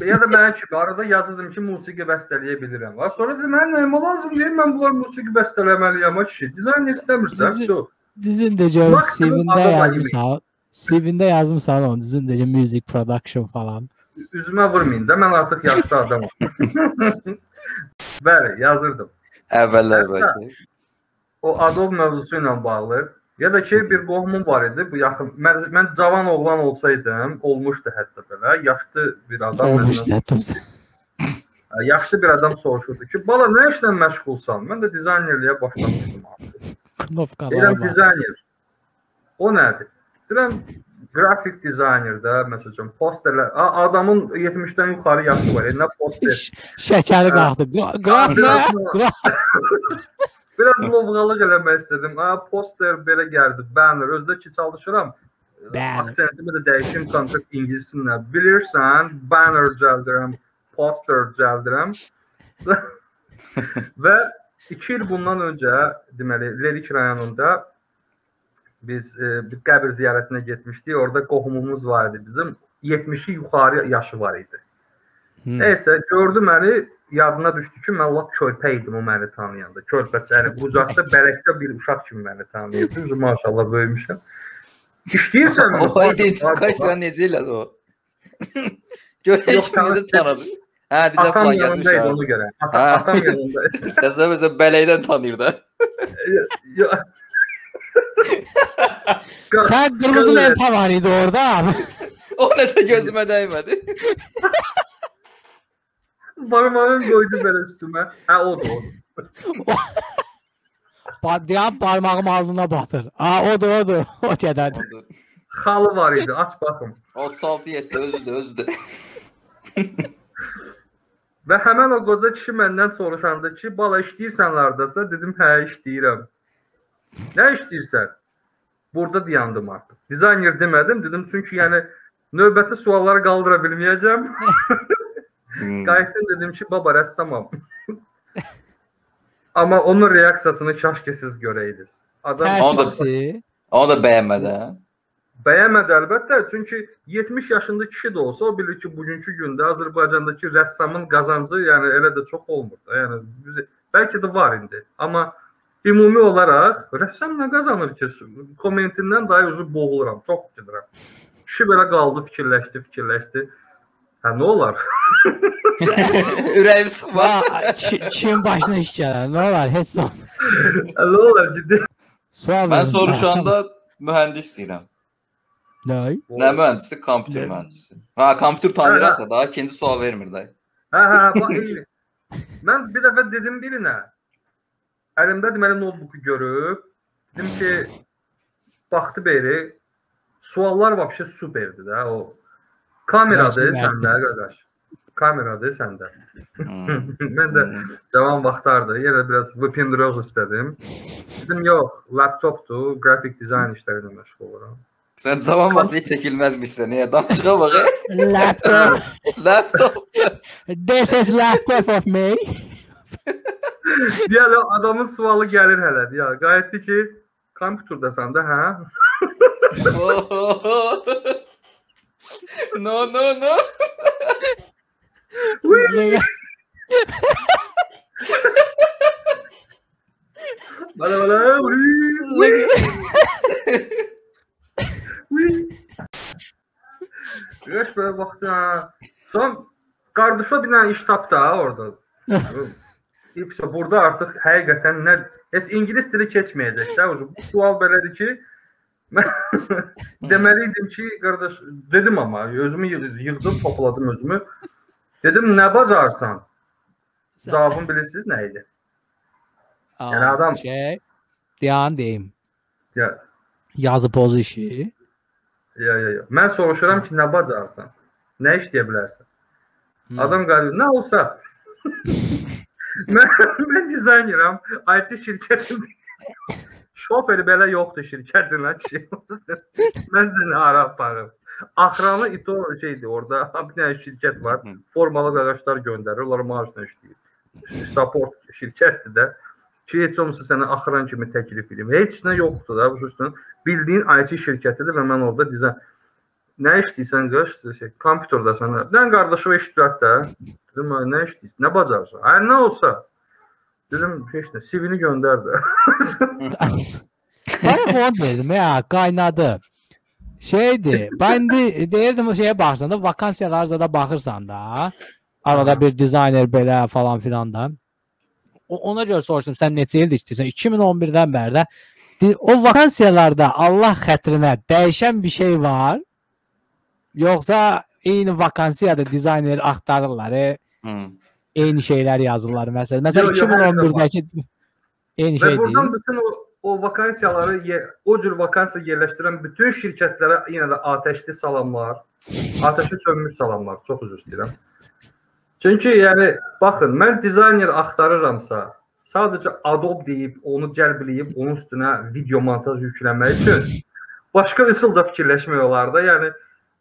Ya da mən kimi arada yazırdım ki, musiqi bəstələyə bilirəm. Və sonra dedim, mən nəyimə lazım deyil, mən bunlar musiqi bəstələməliyəm. Ay kişi, dizayner istəmirsən, Bizi- çox. dizin də görüm Maksimum CV-ndə adam yazmısan. CV-ndə yazmısan onu, dizin də music production falan. Üzümə vurmayın da, mən artıq yaşlı adamam. Bəli, yazırdım. Əvvəllər Hətta- bəlkə. O Adobe mövzusu ilə bağlı ya da ki bir qohumum var idi. Bu yaxın mən, mən cavan oğlan olsaydım, olmuşdu hətta belə. Yaşlı bir adam Olmuş məndən- zaten. Hə, yaşlı bir adam soruşurdu ki, "Bala nə işlə məşğulsan?" Mən də dizaynerliyə başlamışdım artıq. Knopkalara Deyirəm dizayner. O nədir? Deyirəm Grafik dizaynerdə məsələn posterlər A- adamın 70-dən yuxarı yaşı var. Nə poster. Şəkəri qalxdı. Gra- Qraf nə? biraz- lovğalıq eləmək istədim. A poster belə gəldi. Banner özdə ki çalışıram. Aksentimi də dəyişim kontrakt ingiliscəsində. Bilirsən, banner düzəldirəm, poster düzəldirəm. Və 2 il bundan öncə, deməli, Lerik rayonunda biz e, bir qəbir ziyarətinə getmişdik. Orada qohumumuz var idi bizim. 70-i yuxarı yaşı var idi. Hmm. Nəysə, gördü məni, yadına düşdü ki, mən lap körpə idim o məni tanıyanda. Körpəçəli, bucaqda, bələkdə bir uşaq kimi məni tanıyırdı. Üzü maşallah böyümüşəm. İşləyirsən O identifikasiya necə elədi o? Görək Yox, kimi də tanıdı. Hə, bir də Atam falan yazmış. yanındaydı ha. ona görə. Ata, Ha. atam yanındaydı. Təsəvvür məsələn bələkdən tanıyır da. Yo- Sən qırmızı lenta var idi orada. O nəsə gözümə dəymədi. Barmağını qoydu belə üstümə. Hə, odur, odur. Patlayan parmağım alnına batır. Aa odur odur. O qədərdir. Xalı var idi, aç baxım. 36 7 özüdür, özüdür. Və həmin o qoca kişi məndən soruşanda ki, bala işləyirsənlərdəsə, dedim, hə, işləyirəm. Nə işləyirsən? Burada dayandım artıq. Dizayner demədim, dedim çünki yəni növbəti sualları qaldıra bilməyəcəm. Hmm. Qayıtdım dedim ki, baba rəssamam. Amma onun reaksiyasını kaş ki siz görəydiniz. Adam Tərsisi. Onu da bəyənmədi, hə? bəyənmədi əlbəttə, çünki 70 yaşında kişi də olsa o bilir ki, bugünkü gündə Azərbaycandakı rəssamın qazancı, yəni elə də çox olmur da. Yəni biz bəlkə də var indi. Amma ümumi olaraq rəssam nə qazanır ki? Kommentindən daha özü boğuluram, çox gedirəm. Kişi belə qaldı, fikirləşdi, fikirləşdi. Hə nə olar? Ürəyim sıxma. Va, Çi- Çin başına iş gələr. Nə olar? Heç son. Nə olar ciddi? Sual Mən soruşanda mühəndis deyirəm. Nə? Nə mühəndisi? Kompüter mühəndisi. Ha, kompüter tanıyıraq da daha ikinci sual vermir də. Hə, hə, bax eyni. Mən bir dəfə dedim birinə. Əlimdə deməli notebooku görüb, dedim ki, baxdı beri suallar vəbşə superdir də o. Kameradır səndə qardaş. Kameradır səndə. Hmm. Mən də cavan vaxtlardı. Yenə biraz Wipindrose istədim. Dedim yox, laptopdur, qrafik dizayn işləri ilə məşğul oluram. Sən zaman vaxtı heç çəkilməzmişsən. Niyə? Danışığa bax. Laptop. Laptop. This is laptop of me. Deyələ adamın sualı gəlir hələ. Ya, qayıtdı ki, kompüterdasan da, hə? no, no, no. Bələ bələ. Yaş belə vaxtı ha. Son qardaşla bir dənə iş tapdı ha orada. İfsə burada artıq həqiqətən nə heç ingilis dili keçməyəcək də. Bu sual belədir ki, deməli idim ki, qardaş dedim amma özümü yığ- yığdım, topladım özümü. Dedim nə bacarsan? Cavabını bilirsiniz nə idi? Yəni adam- şey dayan deyim. Ya Yazı pozu işi. Ya ya ya. Mən soruşuram ki, nə bacarsan? Nə işləyə bilərsən? Hmm. Adam qalır, nə olsa. mən, mən dizayneram, IT şirkətində. Şoferi belə yoxdur şirkətin kişi. mən səni ara aparım. Axranı ito şeydi orada bir dənə şirkət var. Formalı qardaşlar göndərir, onlar maaşla işləyir. Support şirkətdir də. Ki heç olmasa sənə axıran kimi təklif edim. Heç nə yoxdur da bu üstün. Bildiyin IT şirkətidir və mən orada dizayn nə işləyirsən qış, şey, kompüterdasan. Dən qardaşıma iş düzəlt də. Dedim, "Ay, nə işləyirsən? Nə bacarırsan? Ay, nə olsa. Dedim, heç nə, CV-ni göndər də. Bana onu dedim ya kaynadı. Şeydi ben de deyirdim o şeye baxırsan da vakansiyalar da baxırsan da arada bir dizayner belə falan filan da. O, ona görə soruşdum sən neçə ildir işləyirsən? 2011-dən bəri də o vakansiyalarda Allah xətrinə dəyişən bir şey var? Yoxsa eyni vakansiyada dizayner axtarırlar, e, Hmm. Eyni şeylər yazırlar məsələn. Məsələn Yo, yo, hər zaman. 2011-dəki eyni Və şey buradan bütün o o vakansiyaları o cür vakansiya yerləşdirən bütün şirkətlərə yenə də atəşli salamlar. Atəşi sönmüş salamlar. Çox üzr istəyirəm. Çünki yəni baxın, mən dizayner axtarıramsa, sadəcə Adobe deyib, onu cəlb eləyib, onun üstünə video montaj yükləmək üçün başqa üsul da fikirləşmək olar da. Yəni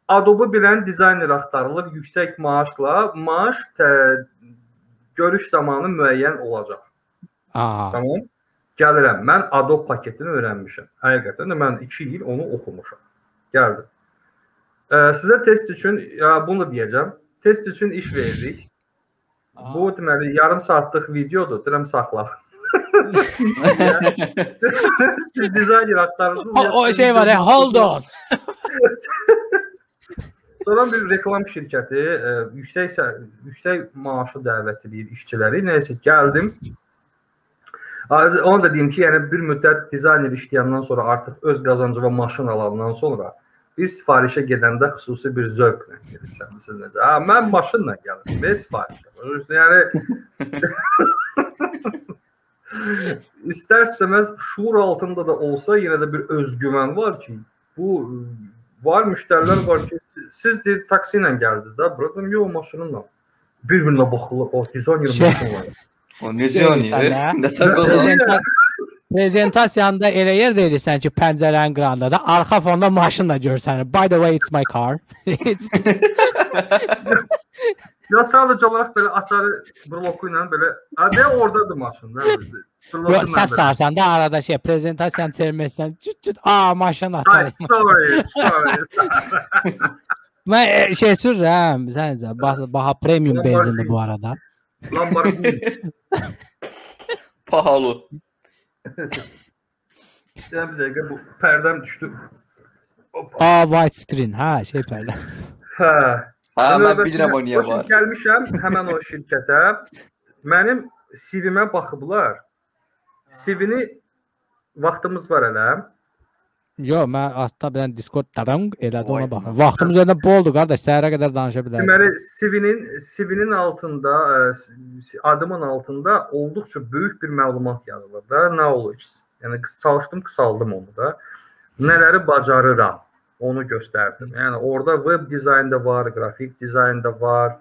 Adobe bilən dizayner axtarılır yüksək maaşla. Maaş tə, görüş zamanı müəyyən olacaq. Aa, Tamam. Gəlirəm. Mən Adobe paketini öyrənmişəm. Həqiqətən də mən 2 il onu oxumuşam. Gəldim. Ə, sizə test üçün ya bunu da deyəcəm. Test üçün iş verdik. Bu deməli yarım saatlıq videodur. Deyirəm saxla. Siz dizayner axtarırsınız. o, o şey var ya, hold on. Sonra bir reklam şirkəti ə, yüksək sə- yüksək maaşı dəvət edir işçiləri. Nəysə gəldim. Onu da deyim ki, yəni bir müddət dizayner işləyəndən sonra artıq öz qazancı və maşın alandan sonra bir sifarişə gedəndə xüsusi bir zövqlə gedirsən. Siz necə? Ha, mən maşınla gəlirəm, və sifarişə. Yəni istər-istəməz şuur altında da olsa yenə də bir özgüvən var ki, bu var müştərilər var ki, siz deyir taksi ilə gəldiniz də, buradan yox maşınımla. Bir-birinə baxırlar, o dizayner Şey- maşın var. O necə Şey oynayır? sən də. Nə tər qazanır? Prezenta prezentasiyanda elə yer deyirsən ki, pəncərənin qırağında da arxa fonda maşınla görsən. By the way, it's my car. it's Ya sadəcə olaraq belə açarı bloku ilə belə, a də ordadır maşın, da. Yox, səhv sarsan da arada şey prezentasiyanı çevirməsən. Cüt cüt a maşın Ay, sorry, sorry. Mən e, şey sürürəm. Sən baha, baha premium Martin. bu arada. Lamborghini. Pahalı. Sən bir dəqiqə bu pərdəm düşdü. Hoppa. A white screen. Ha, şey pərdə. Hə. Ha, mən bilirəm o niyə var. Gəlmişəm həmin o şirkətə. Mənim CV-mə baxıblar. CV-ni vaxtımız var hələ. Yox, mən hatta bilən Discord tarang elədi Vay ona baxın. be. Vaxtımız öndə boldu qardaş. Səhərə qədər danışa bilərik. Deməli CV-nin CV-nin altında, ə, s- adımın altında olduqca böyük bir məlumat yazılır da, knowledge. Yəni çalışdım, qısaldım onu da. Nələri bacarıram, onu göstərdim. Yəni orada web dizayn da var, qrafik dizayn da var. Ə,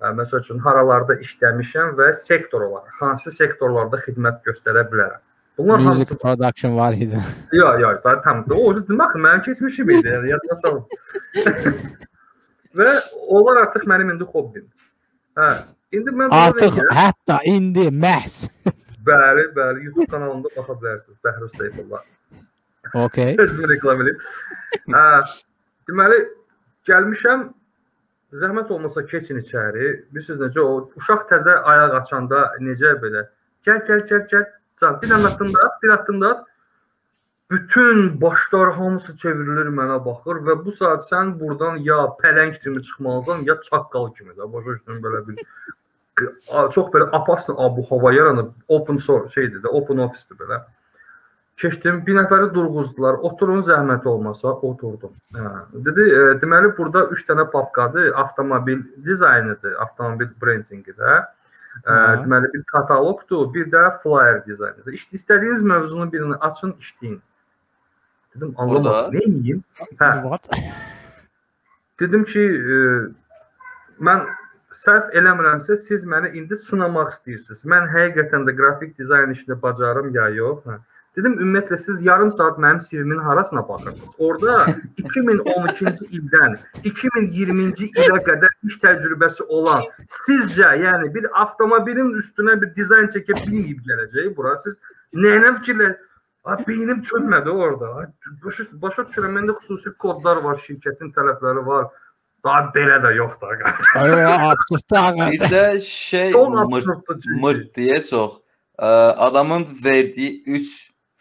Məsəl üçün haralarda işləmişəm və sektor olaraq hansı sektorlarda xidmət göstərə bilərəm. Bunlar hamısı Music production var idi. Yox, yox, da tam. O demək mənim keçmişim idi, yəni yadıma salım. Və onlar artıq mənim indi hobbim. Hə. İndi mən Artıq deyirəm. hətta indi məhz. bəli, bəli, YouTube kanalımda baxa bilərsiniz. Bəhruz Seyfullah. Okay. Özümü reklam edeyim. Hə. Deməli gəlmişəm. Zəhmət olmasa keçin içəri. Bilirsiniz necə o uşaq təzə ayaq açanda necə belə gəl gəl gəl gəl. Can, bir dənə addımda at, bir addımda at. Bütün başlar hamısı çevrilir mənə baxır və bu saat sən burdan ya pələng kimi çıxmalısan, ya çaqqal kimi də. Başa düşdün belə bir çox belə apaslı abu hava yaranıb open source şeydir də, open office-dir belə. Keçdim, bir nəfəri durğuzdular. Oturun zəhmət olmasa, oturdum. Hə. Dedi, e, deməli burada 3 dənə papkadır. Avtomobil dizaynidir, avtomobil brendingidir. E, Ha. deməli bir kataloqdur, bir də flyer dizaynidir. İşte istədiyiniz mövzunun birini açın, işləyin. Dedim, anlamadım. Nə edeyim? Hə. Dedim ki, e, mən səhv eləmirəmsə, siz məni indi sınamaq istəyirsiniz. Mən həqiqətən də qrafik dizayn işini bacarım ya yox? Hə. Dedim, ümumiyyətlə siz yarım saat mənim CV-min harasına baxırdınız? Orada 2012-ci ildən 2020-ci ilə qədər iş təcrübəsi olan sizcə, yəni bir avtomobilin üstünə bir dizayn çəkə bilməyib gələcəyi bura siz nəyinə fikirlə Ay beynim çönmədi orada. Ay, Başa, başa düşürəm, məndə xüsusi kodlar var, şirkətin tələbləri var. Daha belə də yox da. Ay, absurdda. Bir də şey mırt, absurddur mırt deyə çox. Ə, Adamın verdiyi 3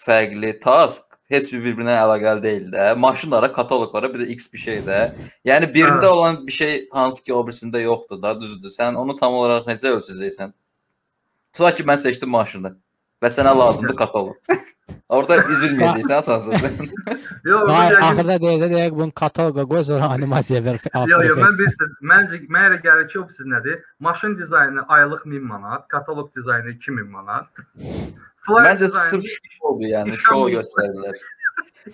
fərqli task heç bir bir-birinə əlaqəli deyil də. Maşınlara, kataloqlara, bir də X bir şey də. Yəni birində Hə. olan bir şey hansı ki o birisində yoxdur da, düzdür. Sən onu tam olaraq necə ölçəcəksən? Tutaq ki, mən seçdim maşını və sənə lazımdır kataloq. Orada üzülməyəcəksən asansın. Yox, axırda deyəcək deyək bunu kataloqa qoy sonra animasiya ver. Yox, yox, mən bilirsiniz, məncə mənə elə gəlir ki, o siz nədir? Maşın dizaynı aylıq 1000 manat, kataloq dizaynı 2000 manat. Flyer Məncə dizaynı, sırf yəni İşəm şov olsun. göstərirlər.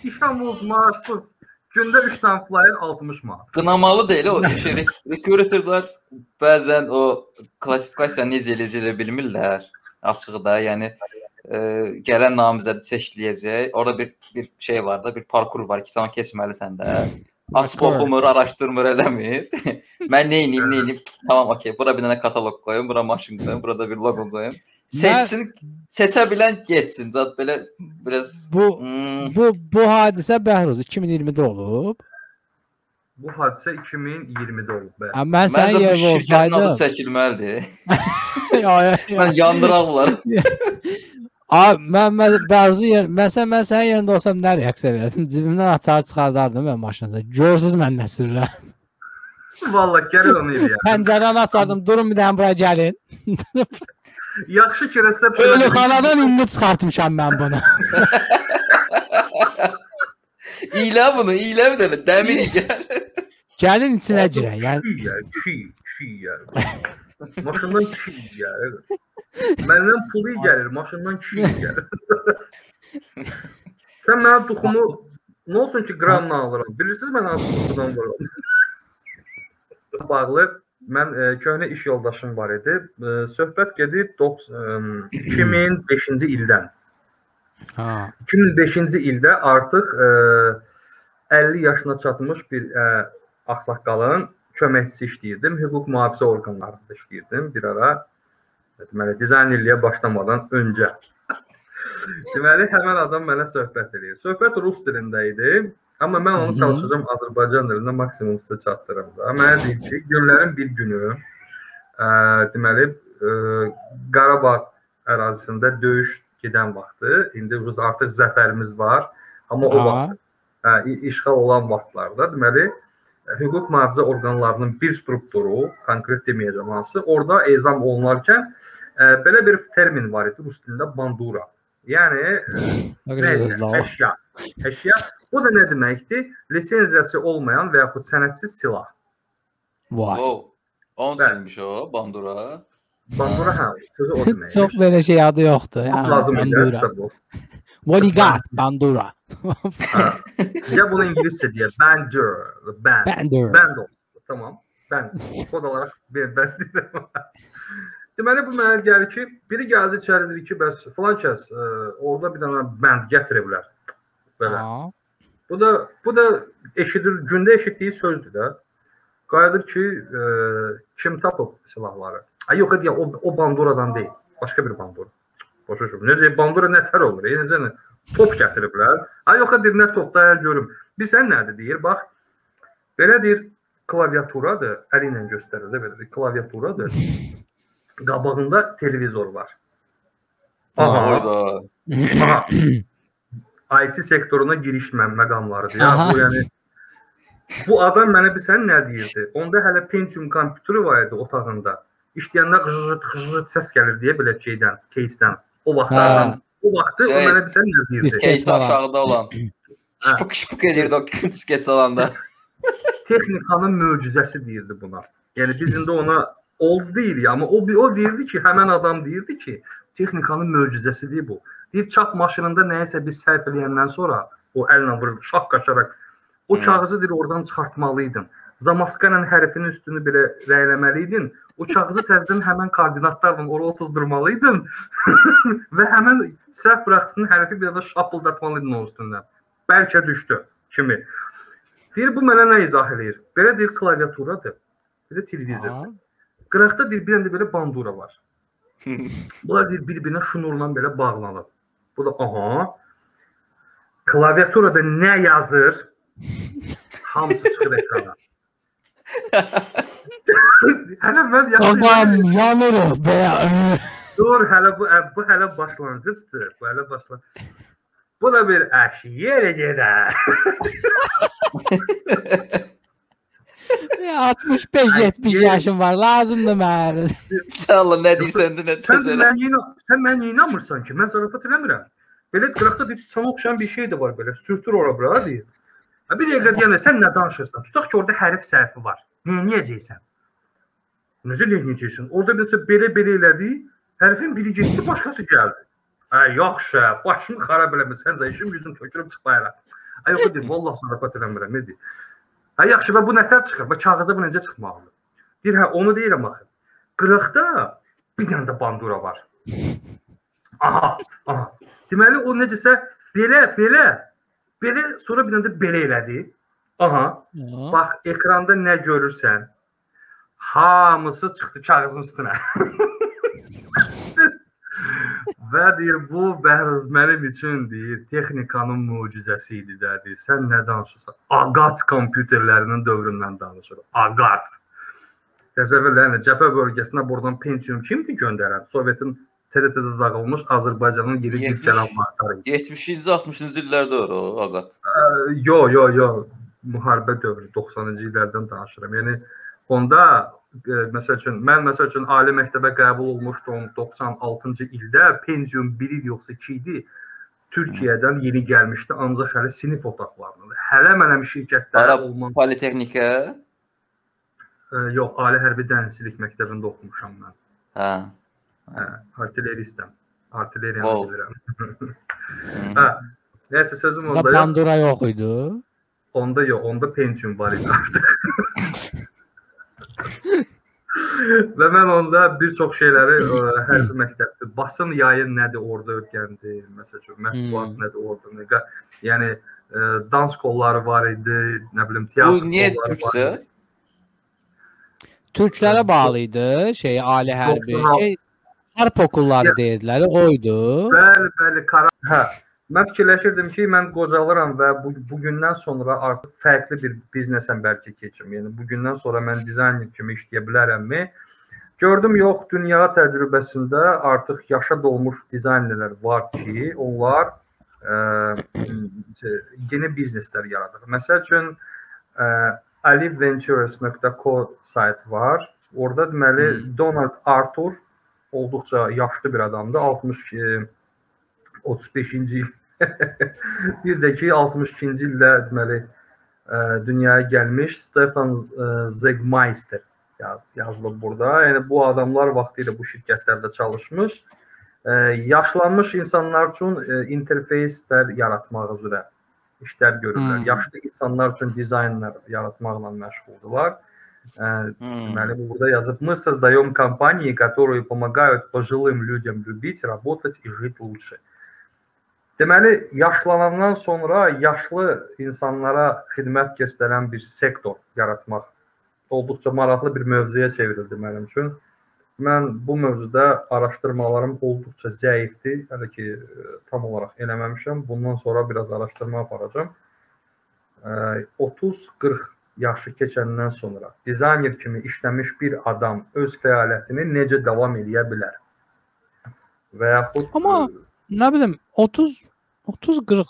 işamız maaşsız. Gündə 3 dənə flyer 60 manat. Qınamalı deyil o işi recruiterlər bəzən o klassifikasiya necə eləcə bilmirlər açığı da, yəni e, gələn namizədi seçiləcək. Orada bir bir şey var da, bir parkur var ki, sən keçməlisən də. Açıb oxumur, araşdırmır, eləmir. Mən nə edeyim, nə edeyim? Tamam, okey. Bura bir dənə kataloq qoyum, bura maşın qoyum, burada bir loqo qoyum. Seçsin, seçə bilən getsin. Zat belə biraz Bu hmm, bu bu hadisə Bəhruz 2020-də olub. Bu hadisə 2020-də olub bəli. Amma mən sənin adı olsaydım, çəkilməlidir. Mən yandıraq bunları. Abi mən mən Bərzu yer, məsələn mən sənin yerində olsam nə reaksiya verərdim? Cibimdən açar çıxardardım mən maşınıza. Görsüz mən nə sürürəm. Vallahi gəlir onu eləyər. Pəncərəni açardım. Durun bir dənə bura gəlin. Yaxşı ki resepsiyon. Ölüxanadan indi çıxartmışam mən bunu. İyilə bunu, iyilə bir dənə dəmir gəl. Gəlin içinə girək. Yəni Çiy çiy, çiy. Maşından çiy yer. Məndən pulu gəlir, maşından çiy gəlir. Sən mənim duxumu nə olsun ki qramla alıram. Bilirsiniz mən hansı duxudan vururam? Bağlı mən e, köhnə iş yoldaşım var idi. E, söhbət gedir 90 e, 2005-ci ildən. ha. 2005-ci ildə artıq ə, 50 yaşına çatmış bir ə, ağsaqqalın köməkçisi işləyirdim. Hüquq mühafizə orqanlarında işləyirdim bir ara. Deməli, dizayn eləyə başlamadan öncə. Deməli, həmin adam mənə söhbət eləyir. Söhbət rus dilində idi. Amma mən onu çalışacağam Azərbaycan dilində maksimum sizə çatdırım da. Mənə deyir ki, günlərin bir günü ə, deməli, ə, Qarabağ ərazisində döyüş gedən vaxtı, indi biz artıq zəfərimiz var, amma o vaxt hə, i- işğal olan vaxtlarda deməli hüquq mühafizə orqanlarının bir strukturu, konkret deməyəcəm hansı, orada ezam olunarkən ə, belə bir termin var idi rus dilində bandura. Yəni Nə nəysə, qədər əşya. Əşya bu da nə deməkdir? Lisenziyası olmayan və yaxud sənədsiz silah. Vay. O, onun Bəli. üçünmüş o, bandura. Bandura hə, sözü o deməkdir. Çox belə şey adı yoxdur. Çox Yəni, lazım idi Bandura. əsas bu. Bodyguard, Bandura. Ya bunu ingiliscə deyə bandur, band. Bandura. Band olsun. Tamam. Band. Kod olaraq ben ben deyirəm. Deməli bu mənə gəlir ki, biri gəldi içəri dedi ki, bəs filan kəs ə, orada bir dənə band gətirə bilər. Belə. Ha. Bu da bu da eşidir, gündə eşitdiyi sözdür də. Qayıdır ki, ə, kim tapıb silahları? Ay yox, deyə o, o banduradan deyil. Başqa bir bandura. Başa düşürəm. Necə bandura nətər olur? E, necə top gətiriblər. Ay yox, deyir nə top da görüm. Bilsən nədir deyir? Bax. Belə deyir, klaviaturadır. Əli ilə göstərir də belə bir klaviaturadır. Qabağında televizor var. Aha. Aha. IT sektoruna giriş mə- məqamlarıdır. Ya Aha. bu yəni bu adam mənə bilsən nə deyirdi? Onda hələ Pentium kompüteri var idi otağında. İşləyəndə qıжırt qıжırt səs gəlir deyə belə şeydən, кейsdən. O vaxtlardan. Hə. O vaxtı o Şey, mənə bilsən nə deyirdi? Disk- Case falan. aşağıda olan. Şıpık şıpık edirdi o skeç alanda. Texnikanın möcüzəsi deyirdi buna. Yəni biz indi ona oldu deyirik, amma o bir o deyirdi ki, həmin adam deyirdi ki, texnikanın möcüzəsidir bu. Bir çap maşınında nəyisə biz səhv eləyəndən sonra o əllə vurur, şaq qaçaraq o kağızı deyir oradan çıxartmalıydın. Zamaska ilə hərfin üstünü belə rəyləməliydin. O kağızı təzədən həmin koordinatlarla ora otuzdurmalıydın və həmin səhv buraxdığın hərfi bir də şapıldatmalıydın onun üstündən. Bəlkə düşdü kimi. Deyir bu mənə nə izah eləyir? Belə deyir klaviaturadır. Bir də televizor. Qıraqda deyir bir də belə bandura var. Bunlar deyir bir-birinə şnurla belə bağlanıb. Bu da aha. Klaviaturada nə yazır? Hamısı çıxır ekrana. hələ mən yaxşı Babam yanırıq be. Dur, hələ bu bu hələ başlanğıcdır. Bu hələ başlan. Bu da bir əş yerə gedə. 65-70 yaşım var. Lazımdır mənə. Sən Allah nə deyirsən də nə Sən tez elə. mən yenə sən mən inanmırsan ki, mən zarafat eləmirəm. Belə qıraqda deyir, sana oxşayan bir şey də var belə. Sürtür ora bura deyir. Ha bir dəqiqə deyəndə sən nə danışırsan? Tutaq ki, orada hərf səhvi var. Nə edəcəksən? Necə eləyəcəksən? Orada nəsə belə belə elədi, hərfin biri getdi, başqası gəldi. Hə, yaxşı, başını xarab eləmirsən, sən işim gücün tökülüb çıxmayacaq. Ay yox deyir, vallah zarafat eləmirəm, nə deyir? Hə, yaxşı, və bu nətər çıxır? Və kağıza bu necə çıxmalıdır? Deyir, hə, onu deyirəm axı. Qırıqda bir dənə də bandura var. Aha, aha. Deməli o necəsə belə, belə, belə sonra bir dənə də belə elədi. Aha. Bax ekranda nə görürsən? Hamısı çıxdı kağızın üstünə. Və deyir bu bəhruz mənim üçün deyir texnikanın möcüzəsi idi də deyir. Sən nə danışırsan? Agat kompüterlərinin dövründən danışır. Agat. Təsəvvürlərin cəbhə bölgəsinə buradan Pentium kimdir göndərən? Sovetin TRT-də dağılmış Azərbaycanın Yetmiş. bir gələn vaxtları. 70-ci 60-cı illərdə o Agat. Yo, yo, yo. Müharibə dövrü 90-cı illərdən danışıram. Yəni onda məsəl üçün mən məsəl üçün ali məktəbə qəbul olmuşdum 96-cı ildə Pentium 1 il yoxsa 2 idi. Türkiyədən yeni gəlmişdi, ancaq hələ sinif otaqlarında. Hələ mənəm şirkətlər Ara olmaz. Politexnika. E, yox, ali hərbi dənizçilik məktəbində oxumuşam mən. Hə. Hə, artilleristəm. Artilleriyanı Wow. bilirəm. Hı. Hə. Nəysə sözüm Onda yox. Pandora yox idi. Onda yox, onda Pentium var idi artıq. Və mən onda bir çox şeyləri ə, hərbi məktəbdə basın yayı nədir orada öyrəndim. Məsəl üçün mətbuat Hmm. nədir orada. Nə, yəni ə, dans kolları var idi, nə bilim teatr Bu niyə türksə? Türklərə bağlı idi, şey ali hərbi, şey harp okulları Ya- deyirlər, o idi. Bəli, bəli, kara. Hə. Mən fikirləşirdim ki, mən qocalıram və bu bu gündən sonra artıq fərqli bir biznesə bəlkə keçim. Yəni bu gündən sonra mən dizayner kimi işləyə bilərəmmi? Gördüm yox, dünya təcrübəsində artıq yaşa dolmuş dizaynerlər var ki, onlar ə, yeni bizneslər yaradır. Məsəl üçün ə, alivventures.co sayt var. Orada deməli Donald Arthur olduqca yaşlı bir adamdır. 60 e, 35-ci il bir də ki 62-ci ildə deməli ə, dünyaya gəlmiş Stefan ə, Zegmeister ya- yazılıb burada. Yəni bu adamlar vaxtilə bu şirkətlərdə çalışmış. Ə, yaşlanmış insanlar üçün ə, interfeyslər yaratmaq üzrə işlər görürlər. Hmm. Yaşlı insanlar üçün dizaynlar yaratmaqla məşğuldurlar. Ə, Hmm. Deməli, burada yazıb мы создаем компании, которые помогают пожилым людям любить, работать и жить лучше. Deməli, yaşlanandan sonra yaşlı insanlara xidmət göstərən bir sektor yaratmaq olduqca maraqlı bir mövzuya çevrildi mənim üçün. Mən bu mövzuda araşdırmalarım olduqca zəifdir. Hələ ki e, tam olaraq eləməmişəm. Bundan sonra biraz araşdırma aparacağam. E, 30-40 yaşı keçəndən sonra dizayner kimi işləmiş bir adam öz fəaliyyətini necə davam edə bilər? Və yaxud Amma nə bilim 30 30 40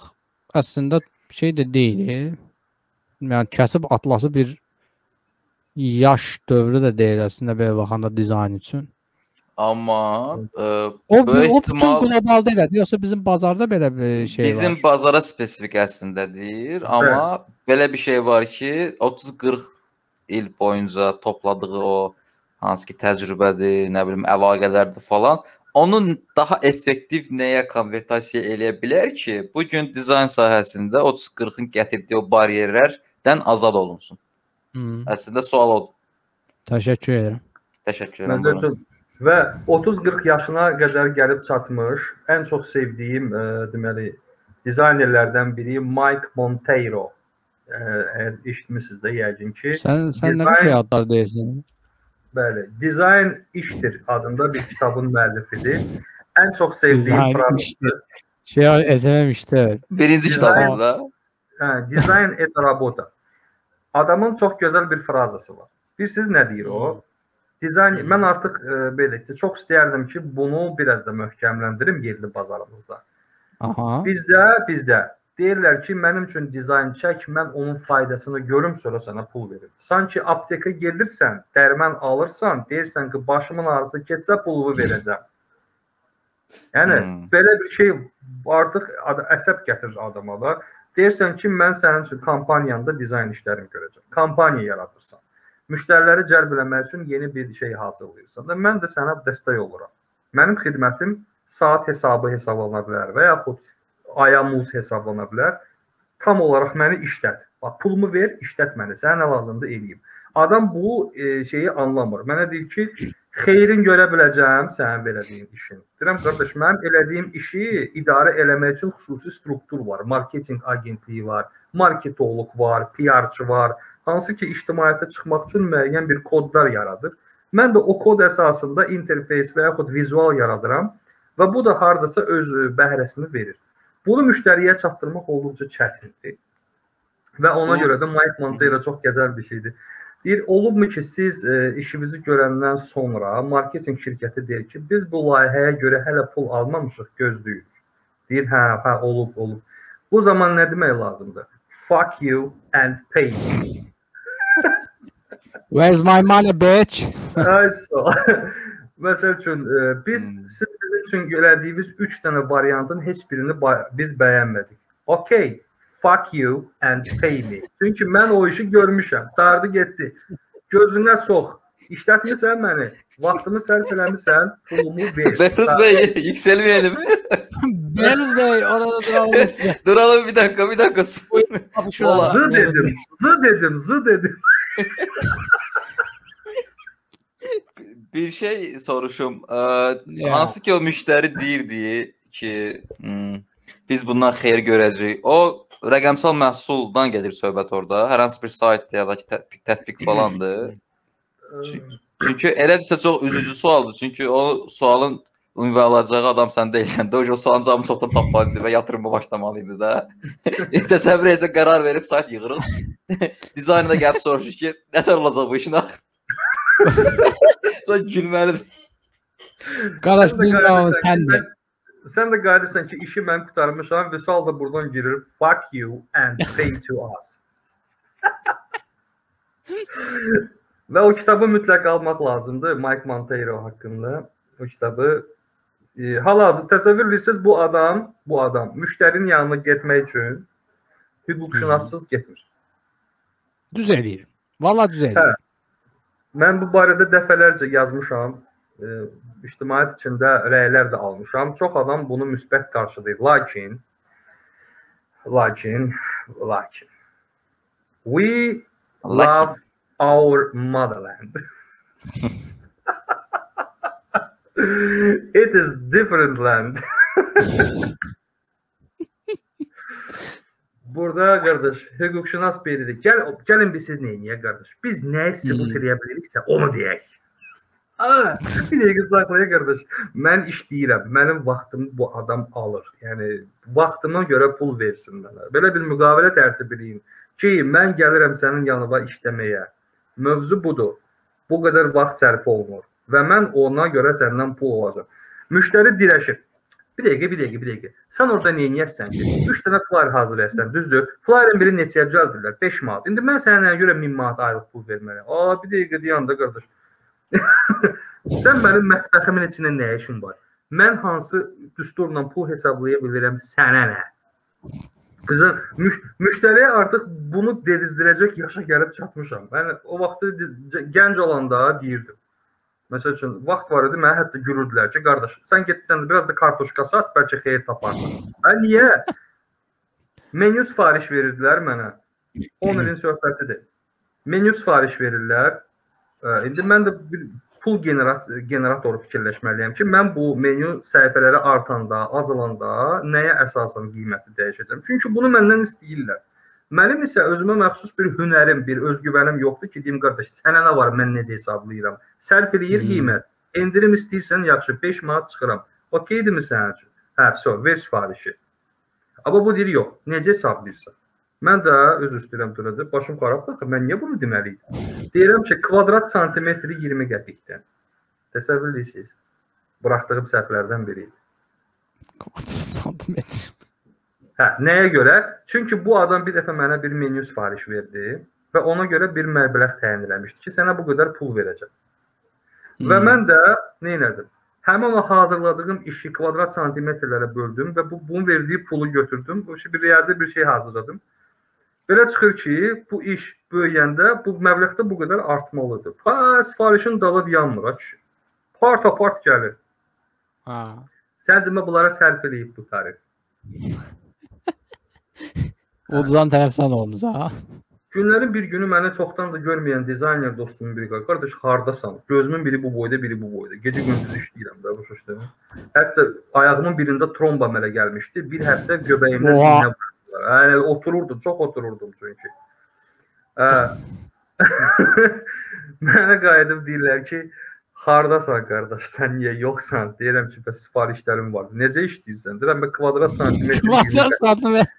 əslində şey də deyil. e. Yəni kəsib atlası bir yaş dövrü də deyil əslində belə baxanda dizayn üçün. Amma ə, O Bu bu, o bütün ehtimal- qlobalda elədir. Yoxsa bizim bazarda belə bir şey bizim var. bazara spesifik əslindədir, amma belə bir şey var ki, 30-40 il boyunca topladığı o hansı ki təcrübədir, nə bilim əlaqələrdir falan, onun daha effektiv nəyə konvertasiya eləyə bilər ki, bu gün dizayn sahəsində 30-40-ın gətirdiyi o bariyerlərdən azad olunsun. Hı, Əslində sual odur. təşəkkür edirəm. Təşəkkür edirəm. üçün və 30-40 yaşına qədər gəlib çatmış ən çox sevdiyim ə, deməli dizaynerlərdən biri Mike Monteiro. Ə, Əgər eşitmisiniz də yəqin ki, Sən sən nə Dizayn- şey adlar deyirsən? Bəli, Dizayn işdir adında bir kitabın müəllifidir. Ən çox sevdiyim frazası işdir. Şey evet. Birinci kitabında Hə, dizayn et rabota. Adamın çox gözəl bir frazası var. Bilirsiniz nə deyir o? Dizayn mən artıq ə, belə ki, çox istəyərdim ki, bunu biraz da möhkəmləndirim yerli bazarımızda. Aha. Bizdə, bizdə deyirlər ki, mənim üçün dizayn çək, mən onun faydasını görüm, sonra sənə pul verim. Sanki apteka gedirsən, dərman alırsan, deyirsən ki, başımın ağrısı keçsə pulumu verəcəm. Yəni Hmm. belə bir şey artıq əsəb gətirir adama da. Deyirsən ki, mən sənin üçün kampaniyanda dizayn işlərimi görəcəm. Kampaniya yaradırsan. Müştəriləri cəlb etmək üçün yeni bir şey hazırlayırsan da mən də sənə dəstək oluram. Mənim xidmətim saat hesabı hesablana bilər və yaxud aya muz hesablana bilər. Tam olaraq məni işlət. Bax pulumu ver, işlət məni. Sənə nə lazımdır eləyim. Adam bu e, şeyi anlamır. Mənə deyir ki, xeyrin görə biləcəm sənin belədiyin işin. Deyirəm qardaş, mənim elədiyim işi idarə eləmək üçün xüsusi struktur var. Marketinq agentliyi var, marketoloq var, PR-çı var, hansı ki ictimaiyyətə çıxmaq üçün müəyyən bir kodlar yaradır. Mən də o kod əsasında interfeys və yaxud vizual yaradıram və bu da hardasa öz e, bəhrəsini verir. Bunu müştəriyə çatdırmaq olduqca çətindir. Və ona görə də Mike Montero çox gözəl bir şeydir. Deyir, olubmu ki, siz e, işinizi görəndən sonra marketinq şirkəti deyir ki, biz bu layihəyə görə hələ pul almamışıq, gözləyirik. Deyir, hə, hə, olub, olub. Bu zaman nə demək lazımdır? Fuck you and pay. Where's my money bitch? Ay ol. Məsəl üçün e, biz Hmm. siz elədiyimiz 3 dənə variantın heç birini biz bəyənmədik. Okay, fuck you and pay me. Çünki mən o işi görmüşəm. Dardı getdi. Gözünə sox. İşlətmisən məni. Vaxtımı sərf eləmisən, pulumu ver. Behruz Bey yükselmeyelim. Beyaz Bey orada duralım. Duralım bir dakika bir dakika. Zı dedim, zı dedim, zı dedim. Bir şey soruşum. Ee, Ya. hansı ki o müşteri deyirdi ki hmm, biz bundan xeyir görəcəyik. O rəqəmsal məhsuldan gedir söhbət orada. Hər hansı bir saytda ya da ki tətbiq, tətbiq falandır. Çünki elədirsə çox üzücü sualdır. Çünki o sualın ünvanlayacağı adam sən deyilsən də. O sualın cavabını çoxdan tapmalı idi və yatırıma başlamalı idi də. Təsəvvür etsə qərar verib sayt yığırıq. Dizaynda gəlib soruşur ki, nətər olacaq bu işin axı? Sonra gülməlidir. Qardaş Sən də bilmirəm qayıdırsan ki, sən də. qayıdırsan ki, işi mən qurtarmışam. Vüsal da buradan girir. Fuck you and pay to us. Və o kitabı mütləq almaq lazımdır Mike Monteiro haqqında. O kitabı e, hal-hazır təsəvvür edirsiniz bu adam, bu adam müştərinin yanına getmək üçün hüquqşünassız getmir. Düz eləyir. Valla düz eləyir. Hə. Mən bu barədə dəfələrcə yazmışam. E, ictimaiyyət içində rəylər də almışam. Çox adam bunu müsbət qarşılayır. Lakin lakin lakin we love our motherland. It is different land. Burada qardaş, hüquqşünas biridir. Gəl gəlin biz siz nə edək qardaş? Biz nəyi sübut Hmm. edə biliriksə onu deyək. Ha, bir dəqiqə saxlaya qardaş. Mən işləyirəm. Mənim vaxtımı bu adam alır. Yəni vaxtıma görə pul versin mənə. Belə bir müqavilə tərtib edin ki, mən gəlirəm sənin yanına işləməyə. Mövzu budur. Bu qədər vaxt sərf olunur və mən ona görə səndən pul alacağam. Müştəri dirəşir. Bir dəqiqə, bir dəqiqə, bir dəqiqə. Sən orada nə edəsən ki? 3 dənə flyer hazırlayırsan, düzdür? Flyerın biri neçəyə düzəldirlər? 5 manat. İndi mən sənə görə 1000 manat aylıq pul verməliyəm? Aa, bir dəqiqə deyəndə qardaş. Sən mənim mətbəximin içində nə işin var? Mən hansı düsturla pul hesablaya bilirəm, sənə nə? Qızın müş müştəriyə artıq bunu dedizdirəcək yaşa gəlib çatmışam. Mən o vaxtı gənc olanda deyirdim. Məsəl üçün vaxt var idi, mənə hətta gülürdülər ki, qardaş, sən getdən biraz da kartoşka sat, bəlkə xeyir taparsan. Hə niyə? Menyu sifariş verirdilər mənə. 10 ilin söhbətidir. Menyu sifariş verirlər. İndi mən də bir pul generat generatoru fikirləşməliyəm ki, mən bu menyu səhifələri artanda, azalanda nəyə əsasən qiyməti dəyişəcəm? Çünki bunu məndən istəyirlər. Mənim isə özümə məxsus bir hünərim, bir özgüvənim yoxdur ki, deyim qardaş, sənə nə var, mən necə hesablayıram? Sərf eləyir Hmm. qiymət. Endirim istəyirsən, yaxşı, 5 manat çıxıram. Okeydirmi sənin üçün? Hə, so, ver sifarişi. Amma bu deyir yox, necə hesablayırsan? Mən də öz üstürəm durdu. Başım xarabdır axı. Mən niyə bunu deməliyəm? Deyirəm ki, kvadrat santimetri 20 qəpikdən. Təsəvvür edirsiniz? Buraxdığım səhvlərdən biri. santimetr. Hə, nəyə görə? Çünki bu adam bir dəfə mənə bir menyu sifariş verdi və ona görə bir məbləğ təyin eləmişdi ki, sənə bu qədər pul verəcəm. Və Hmm. mən də nə etdim? Həmin o hazırladığım işi kvadrat santimetrlərə böldüm və bu bunun verdiyi pulu götürdüm. Bu işi bir riyazi bir şey hazırladım. Belə çıxır ki, bu iş böyüyəndə bu məbləğdə bu qədər artmalıdır. Pa, sifarişin dalı yanmır ha kişi. Part apart gəlir. Ha. Sən demə bunlara sərf eləyib bu tarif. Ucuzan tərəf sən olmusan. Günlərin bir günü məni çoxdan da görməyən dizayner dostumun biri qaldı. Qardaş, hardasan? Gözümün biri bu boyda, biri bu boyda. Gecə gündüz işləyirəm də bu şuşda. Hətta ayağımın birində tromba mənə gəlmişdi. Bir həftə göbəyimdə Oha. iynə vurdular. Yəni otururdum, çox otururdum çünki. Hə. mənə qayıdıb deyirlər ki, hardasan qardaş, sən niyə yoxsan? Deyirəm ki, bəs sifarişlərim var. Necə işləyirsən? Deyirəm, mən kvadrat santimetr Kvadrat santimetr.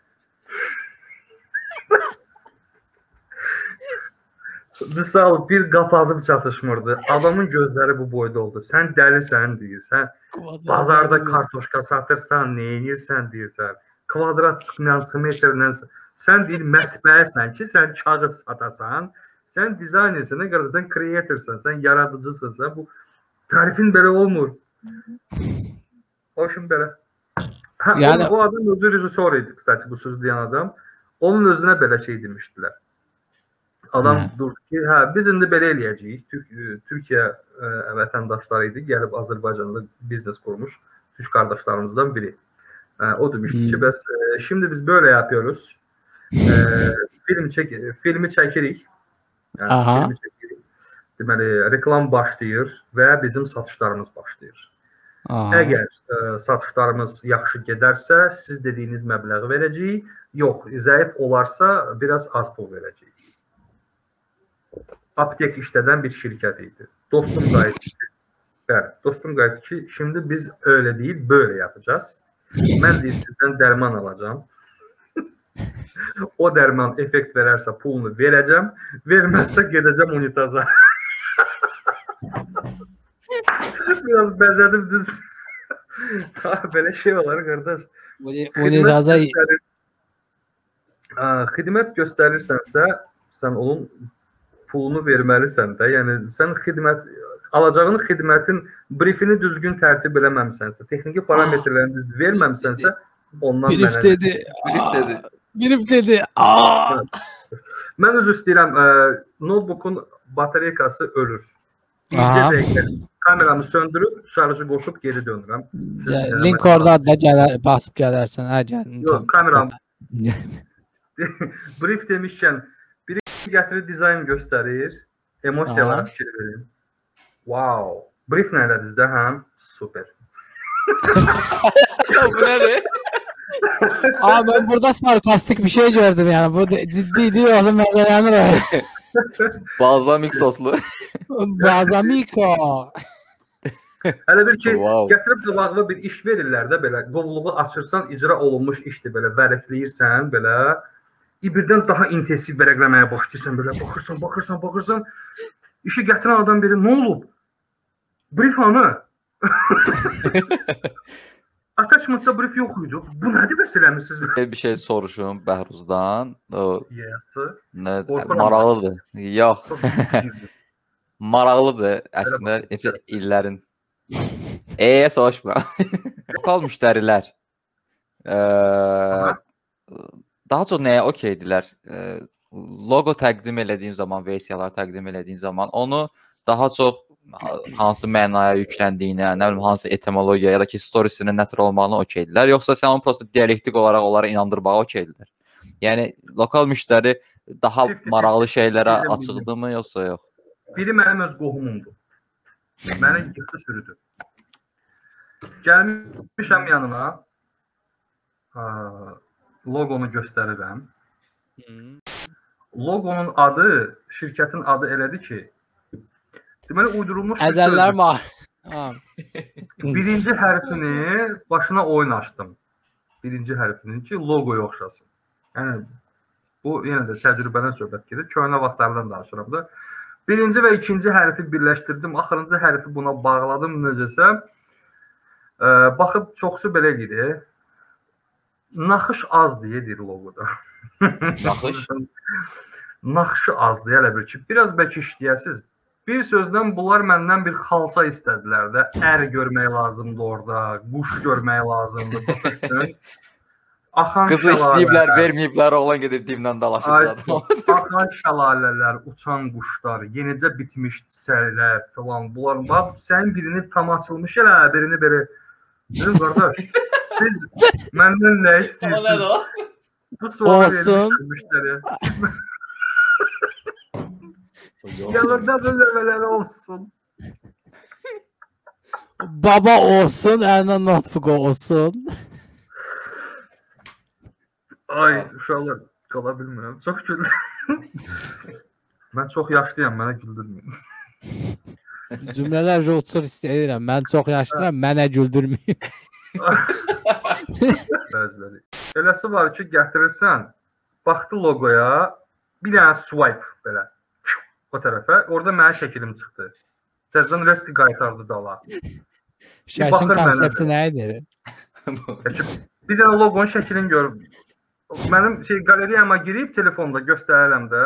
Misal bir qapazım çatışmırdı. Adamın gözləri bu boyda oldu. Sən dəlisən deyirsən. Bazarda kartoşka satırsan, nə edirsən deyirsən. Kvadrat santimetrlə sən deyir mətbəəsən ki, sən kağız satasan. Sən dizaynersən, nə qədər sən kreatorsan, sən yaradıcısan, sən bu tarifin belə olmur. Hoşum belə. Hə, Yəni- yəni o adam özü rejissor idi, kstati bu sözü deyən adam. Onun özünə belə şey demişdilər. Adam Hə. durdu ki, hə biz indi belə eləyəcəyik. Türk Türkiyə ə, vətəndaşları idi, gəlib Azərbaycanda biznes qurmuş türk qardaşlarımızdan biri. Ə, o demişdi ki, Hmm. bəs ə, şimdi biz böyle yapıyoruz. Ə, film çək filmi çəkirik. Yəni Aha. filmi çəkirik. Deməli, reklam başlayır və bizim satışlarımız başlayır. Aha. Əgər ə, satışlarımız yaxşı gedərsə, siz dediyiniz məbləği verəcəyik. Yox, zəif olarsa biraz az pul verəcəyik. Aptek işlədən bir şirkət idi. Dostum qayıtdı. Bəli, dostum qayıtdı ki, şimdi biz öyle değil, böyle yapacağız. Mən deyir sizdən dərman alacağam. o dərman effekt verərsə pulunu verəcəm, verməzsə gedəcəm unitaza. Biraz bəzədim düz. Ha, Belə şey olar qardaş. Unitaza xidmət göstərirsənsə, sən onun pulunu verməlisən də. Yəni sən xidmət alacağın xidmətin brifini düzgün tərtib eləməmisənsə, texniki parametrlərini düz verməmisənsə, ondan Birif mənə dedi. Birif dedi. Birif dedi. Mən üzr istəyirəm, ə, notebookun batareykası ölür. İlk dəqiqə kameramı söndürüb, şarjı qoşub geri dönürəm. Siz. Link orada da gələr, basıb gələrsən. Hə, gəl. Yox, kameram brief demişkən gətirir dizayn göstərir, emosiyalara fikir verin. Wow. Brief nə elədiniz də həm? Super. Bu nədir? Aa ben burada sarkastik bir şey gördüm yani. Bu de- ciddi değil o zaman məzələnir o. Balzamik soslu. Bazamiko. Hələ bir ki, Wow. gətirib qabağına bir iş verirlər də belə. Qovluğu açırsan, icra olunmuş işdir belə, vərəqləyirsən belə. İ birdən daha intensiv vərəqləməyə başlayırsan belə, baxırsan, baxırsan, baxırsan. İşi gətirən adam biri nə olub? Brief hanı? Attachmentda brief yox idi. Bu nədir bəs eləmisiniz? bir şey soruşum Bəhruzdan. O Yes. nə maraqlıdır. Yox, maraqlıdır əslində neçə illərin. Eee soruşma. Lokal müştərilər eee daha çox nəyə okeydirlər? Eee, Loqo təqdim elədiyin zaman, versiyalar təqdim elədiyin zaman onu daha çox ha- hansı mənaya yükləndiyinə, nə bilim hansı etimologiya ya da ki storiesinin nə tür olmağına okeydirlər, yoxsa sən onu prosta dialektik olaraq onlara inandırmağa okeydirlər? Yəni lokal müştəri daha 50-50 maraqlı şeylərə bildim, açıqdırmı yoxsa yox? Biri mənim öz qohumumdur. Məni yıxdı sürüdü. Gəlmişəm yanına. aa, Loqonu göstərirəm. Loqonun adı, şirkətin adı elədir ki, deməli uydurulmuş Əzəllər. Ha. Birinci hərfini başına oyun açdım. Birinci hərfinin ki, loqoya oxşasın. Yəni bu yenə də təcrübədən söhbət gedir. Köhnə vaxtlardan danışıram da. Birinci və ikinci hərfi birləşdirdim. Axırıncı hərfi buna bağladım necəsə. Ə, baxıb çoxsu belə deyir. Naxış az deyə deyir loqoda. Naxış? Naxışı azdır elə bir ki, biraz bəlkə işləyəsiz. Bir sözlə bunlar məndən bir xalça istədilər də. Ər görmək lazımdı orada, quş görmək lazımdı. Başa düşdün? Axan Qızı istəyiblər, verməyiblər, oğlan gedib ay, dalaşıb. Axan şəlalələr, uçan quşlar, yenicə bitmiş çiçəklər filan. Bunlar bax sən birini tam açılmış elə, birini belə Dedim qardaş, siz məndən nə istəyirsiniz? Bu sualı Olsun. vermişlər müştəriyə. Siz mən yanında da ləvələri olsun. Baba olsun, əlinə notebook olsun. Ay, uşaqlar qala bilmirəm. Çox güldüm. mən çox yaşlıyam, mənə güldürməyin. Cümlələr uçur istəyirəm. Mən çox yaşlıram, mənə güldürməyin. Bəziləri. Eləsi var ki, gətirirsən, baxdı loqoya, bir dənə swipe belə o tərəfə, orada mənim şəklim çıxdı. Təzədən resti qaytardı dala. Mənə konsepti nə idi? Bir dənə loqonun şəklini görüb mənim şey qalereyama girib telefonda göstərirəm də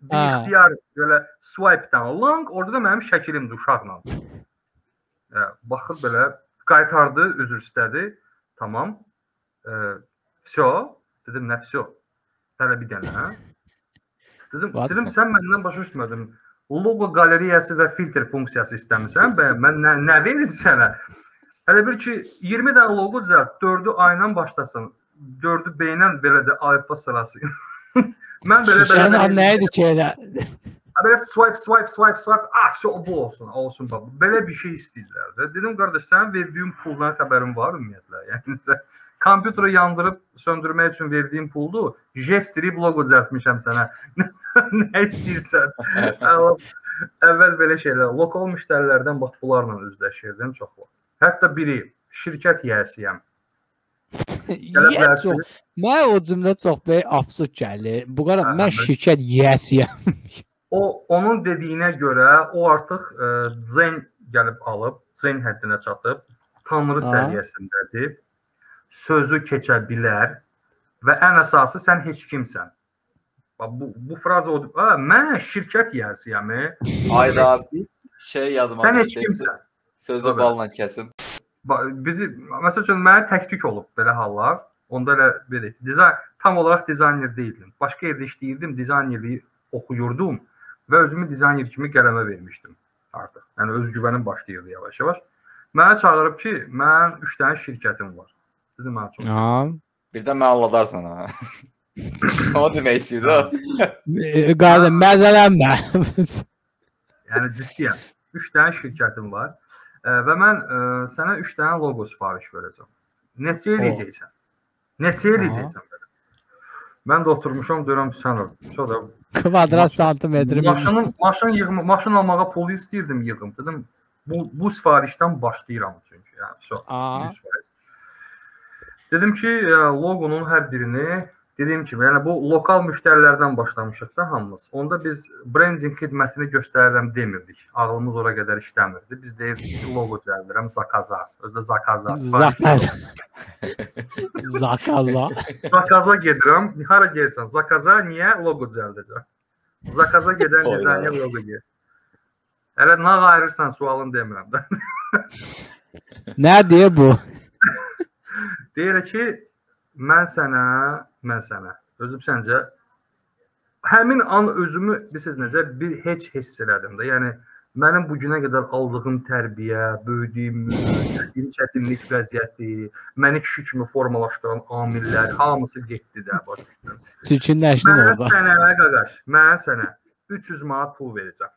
bir Ha. ixtiyar belə swipe-dan long orada da mənim şəklimdir uşaqla. Hə, baxır belə Qaytardı, üzr istədi. Tamam. E, vso. Dedim, nə vso? Hələ bir dənə, hə? Dedim, dedim sən məndən başa düşmədin. Logo qalereyası və filtr funksiyası istəmirsən? Bə, mən nə, nə verim sənə? Hələ bir ki 20 dənə loqo düzəlt, 4-ü A-la başlasın. 4-ü B-lə belə də alfa sırası. mən belə Şişanın belə Şişənin adı nə idi ki elə? Ha, belə swipe swipe swipe swipe ah şu bu olsun, olsun bax. Belə bir şey istəyirlər də. Dedim qardaş, sənin verdiyin puldan xəbərin var ümumiyyətlə? Yəni sən kompüteri yandırıb söndürmək üçün verdiyin puldu. Jetstrip loqo düzəltmişəm sənə. nə istəyirsən? Əvvəl- belə şeylər, lokal müştərilərdən bax bunlarla üzləşirdim çox vaxt. Hətta biri şirkət yiyəsiyəm. Gələ Yə, çox- bilərsiniz. Mənə o cümlə çox böyük absurd gəlir. Bu qədər Hə, mən mən- şirkət yiyəsiyəm. O onun dediyinə görə o artıq ə, zen gəlib alıb, zen həddinə çatıb, tanrı Ha. səviyyəsindədir. Sözü keçə bilər və ən əsası sən heç kimsən. Bax bu bu fraza o, "A, mən şirkət yiyəsiyəm." e." Ayda şey yadıma Sən heç kimsən. Sözü balla kəsim. Ba- Bizi məsəl üçün mənə təktük olub belə hallar. Onda elə belə dizayn tam olaraq dizayner deyildim. Başqa yerdə işləyirdim, dizaynerliyi oxuyurdum və özümü dizayner kimi qələmə vermişdim artıq. Yəni özgüvənim başlayırdı yavaş-yavaş. Mənə çağırıb ki, mən 3 dənə şirkətim var. Dedim mənə çox. Ha. Bir də məni aldadarsan ha. o demək istəyirdi o. Qardaş məzələnmə. Yəni ciddiyəm. 3 dənə şirkətim var. Ə, və mən ə, sənə 3 dənə loqo sifariş verəcəm. Neçə eləyəcəksən? Neçə eləyəcəksən belə? Mən də oturmuşam, deyirəm sən ol. Sonra Kvadrat santimetr. maşının maşın yığma, maşın almağa pul istəyirdim, yığım. Dedim bu bu sifarişdən başlayıram çünki. Yəni so, Aa. 100%. Dedim ki, ə, loqonun hər birini dediyim kimi, yəni bu lokal müştərilərdən başlamışıq da hamımız. Onda biz brendinq xidmətini göstərirəm demirdik. Ağlımız ora qədər işləmirdi. Biz deyirdik ki, loqo düzəldirəm zakaza. Özdə zakaza. Zakaza. Zakaza. Zakaza gedirəm. Hara gəlirsən? Zakaza niyə loqo düzəldəcəm? Zakaza gedən dizayner loqo gedir. Hələ nə ayırırsan sualını demirəm də. Nə deyə bu? Deyir ki, mən sənə, mən sənə. Özüm səncə həmin an özümü bilirsiniz necə bir heç hiss elədim də. Yəni mənim bu günə qədər aldığım tərbiyə, böyüdüyüm mühit, çətinlik vəziyyəti, məni kişi kimi formalaşdıran amillər hamısı getdi də başa düşdün. Çirkinləşdin orada. sənə qaqaş, mənə sənə 300 manat pul verəcəm.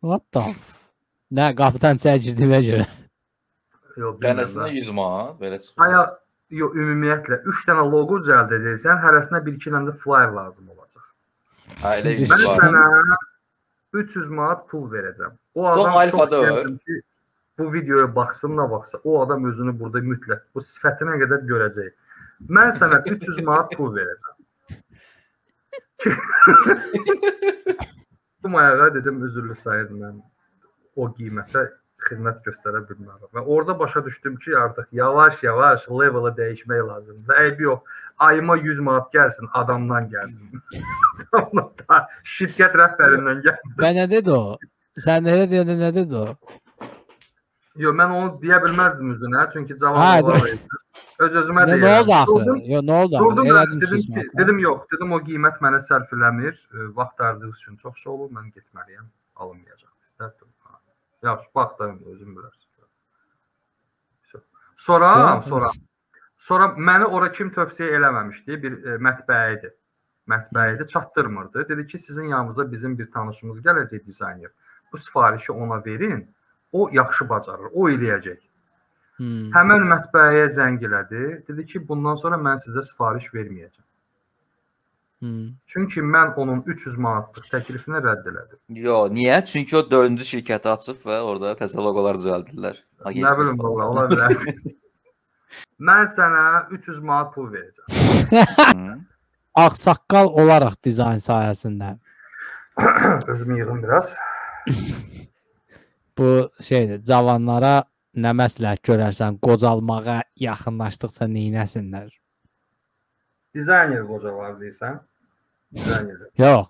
What the Nə qapıdan çəkildiyimə görə. Yox, Dənəsinə bilmirəm. 100 manat belə çıxır. Aya yox ümumiyyətlə 3 dənə loqo düzəldəcəksən, hərəsinə 1-2 dənə də flyer lazım olacaq. Ha, elə 100 Mən var. sənə 300 manat pul verəcəm. O Çox adam çox alfada var. istəyirdim ki, bu videoya baxsın, nə baxsa, o adam özünü burada mütləq bu sifətinə qədər görəcək. Mən sənə 300 manat pul verəcəm. bu mayağa dedim üzürlü sayın mən o qiymətə xidmət göstərə bilmərəm. Və orada başa düşdüm ki, artıq yavaş-yavaş leveli dəyişmək lazımdır. Və eybi yox, ayıma 100 manat gəlsin, adamdan gəlsin. Şirkət rəhbərindən gəl. Və nə dedi o? Sən nə dedin, nə dedi o? Yox, mən onu deyə bilməzdim üzünə, çünki Ha, cavabı var. Öz özümə Nə, deyirəm. nə oldu axı? Durdum, Yo, nə oldu? durdum Elədin dedim ki, dedim yox, dedim o qiymət mənə sərf eləmir. Vaxt dardığınız üçün çox şey olur, mən getməliyəm, alınmayacaq. İstərdim. Yaxşı, bax da indi özüm bilərsən. Sonra- sonra sonra məni ora kim tövsiyə eləməmişdi? Bir e, mətbəə idi. Mətbəə idi, çatdırmırdı. Dedi ki, sizin yanınıza bizim bir tanışımız gələcək dizayner. Bu sifarişi ona verin. O yaxşı bacarır. O eləyəcək. Hmm. Həmin mətbəəyə zəng elədi. Dedi ki, bundan sonra mən sizə sifariş verməyəcəm. Hmm. Çünki mən onun 300 manatlıq təklifini rədd elədim. Yo, niyə? Çünki o 4-cü şirkəti açıb və orada təzə loqolar düzəldirlər. Nə bilim valla, ola bilər. mən sənə 300 manat pul verəcəm. Ağsaqqal olaraq dizayn sayəsində Özümü yığım biraz. bu şeydir, cavanlara nə məsləhət görərsən, qocalmağa yaxınlaşdıqca neynəsinlər? Dizayner qoca var deyirsən. Dizayner. Yox.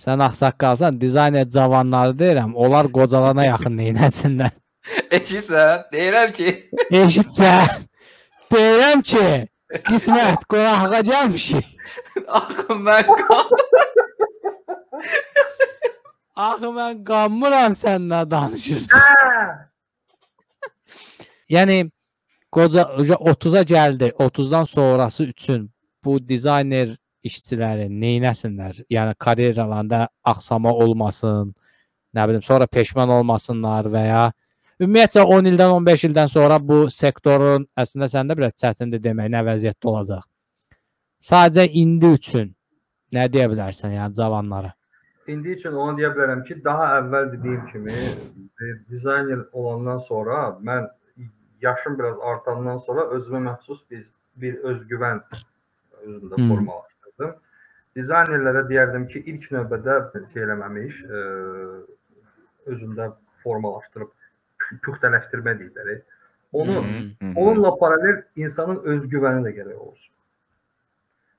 Sən ağsaqqalsan, dizayner cavanları deyirəm, onlar qocalana yaxın neynəsinlər? Eşitsən? Deyirəm ki, Eşitsən? Deyirəm ki, qismət qonaqlığa gəlmişik. axı mən qal- Axı mən qanmıram sən nə danışırsan. Hə! Yəni qoca uca 30-a gəldi. 30-dan sonrası üçün bu dizayner işçiləri neynəsinlər? Yəni karyeralarında axsama olmasın, nə bilim, sonra peşman olmasınlar və ya ümumiyyətcə 10 ildən 15 ildən sonra bu sektorun əslində səndə biraz çətindir demək nə vəziyyətdə olacaq. Sadəcə indi üçün nə deyə bilərsən yəni cavanlara? İndi üçün onu deyə bilərəm ki, daha əvvəl dediyim kimi e, dizayner olandan sonra mən yaşım biraz artandan sonra özümə məxsus bir, bir özgüvən özümdə Hmm. formalaşdırdım. Dizaynerlərə deyərdim ki, ilk növbədə şey eləməmiş, e, özümdə formalaşdırıb püxtələşdirmə deyirlər. Onu hı. Onunla paralel insanın özgüvəni də gərək olsun.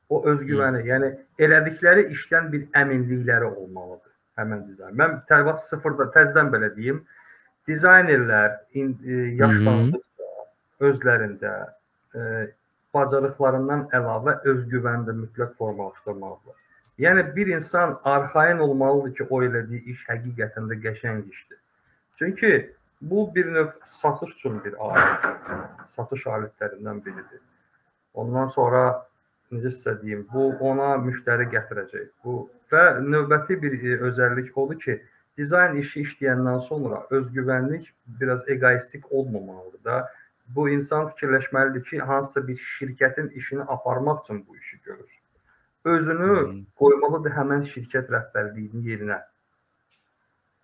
O özgüvəni, yəni elədikləri işdən bir əminlikləri olmalıdır həmin dizayn. Mən təbii sıfırda təzədən belə deyim, dizaynerlər e, yaşlandıqca özlərində e, bacarıqlarından əlavə özgüvəni də mütləq formalaşdırmalıdırlar. Yəni bir insan arxayın olmalıdır ki, o elədiyi iş həqiqətən də qəşəng işdir. Çünki bu bir növ satış üçün bir alətdir. Satış alətlərindən biridir. Ondan sonra necə sizə deyim, bu ona müştəri gətirəcək. Bu və növbəti bir e, özəllik odur ki, dizayn işi işləyəndən sonra özgüvənlik biraz egoistik olmamalıdır da. Bu insan fikirləşməlidir ki, hansısa bir şirkətin işini aparmaq üçün bu işi görür. Özünü qoymalıdır həmin şirkət rəhbərliyinin yerinə.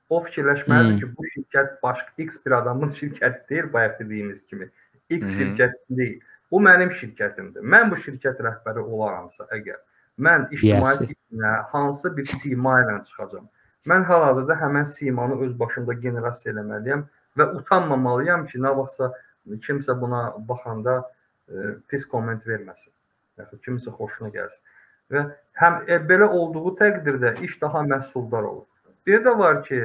O fikirləşməlidir Hmm. ki, bu şirkət başqa X bir adamın şirkəti deyil, bayaq dediyimiz kimi. X -hı. şirkəti deyil. Bu mənim şirkətimdir. Mən bu şirkət rəhbəri olaramsa, əgər mən ictimaiyyət Yiyəsi. içinə hansı bir sima ilə çıxacağam. Mən hal-hazırda həmin simanı öz başımda generasiya eləməliyəm və utanmamalıyam ki, nə vaxtsa kimsə buna baxanda e, pis komment verməsin. Yaxud kimsə xoşuna gəlsin. Və həm e, belə olduğu təqdirdə iş daha məhsuldar olur. Bir də var ki,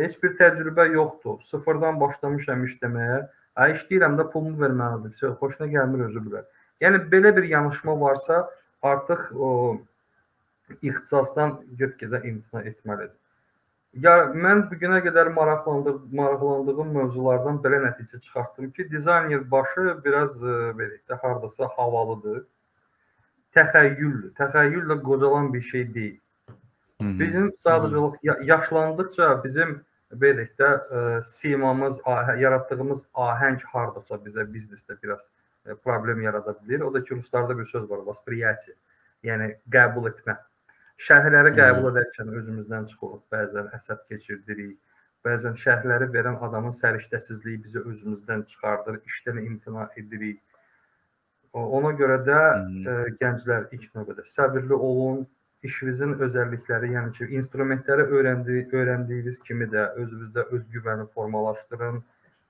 heç bir təcrübə yoxdur. Sıfırdan başlamışam işləməyə. Ə işləyirəm də pulumu verməlidir. Şey, xoşuna gəlmir özü bilər. Yəni belə bir yanaşma varsa, artıq o ixtisasdan get-gedə imtina etməlidir. Ya mən bu günə qədər maraqlandırdığım, maraqlandığım mövzulardan belə nəticə çıxartdım ki, dizayner başı biraz e, belə də hardasa havalıdır. Təxəyyüldür. Təxəyyüllə qocalan bir şey deyil. Hı hı. Bizim sadəcə ya- yaşlandıqca bizim belə də ə, simamız, ahə, yaratdığımız ahəng hardasa bizə biznesdə biraz ə, problem yarada bilər. O da ki, ruslarda bir söz var, vосприятие. Yəni qəbul etmə. Şərhləri qəbul edərkən özümüzdən çıxırıq, bəzən əsəb keçirdirik. Bəzən şərhləri verən adamın səriştəsizliyi bizi özümüzdən çıxardır, işdən imtina edirik. Ona görə də ə, gənclər ilk növbədə səbirli olun, işinizin özəllikləri, yəni ki, instrumentləri öyrəndi, öyrəndiyiniz kimi də özünüzdə özgüvəni formalaşdırın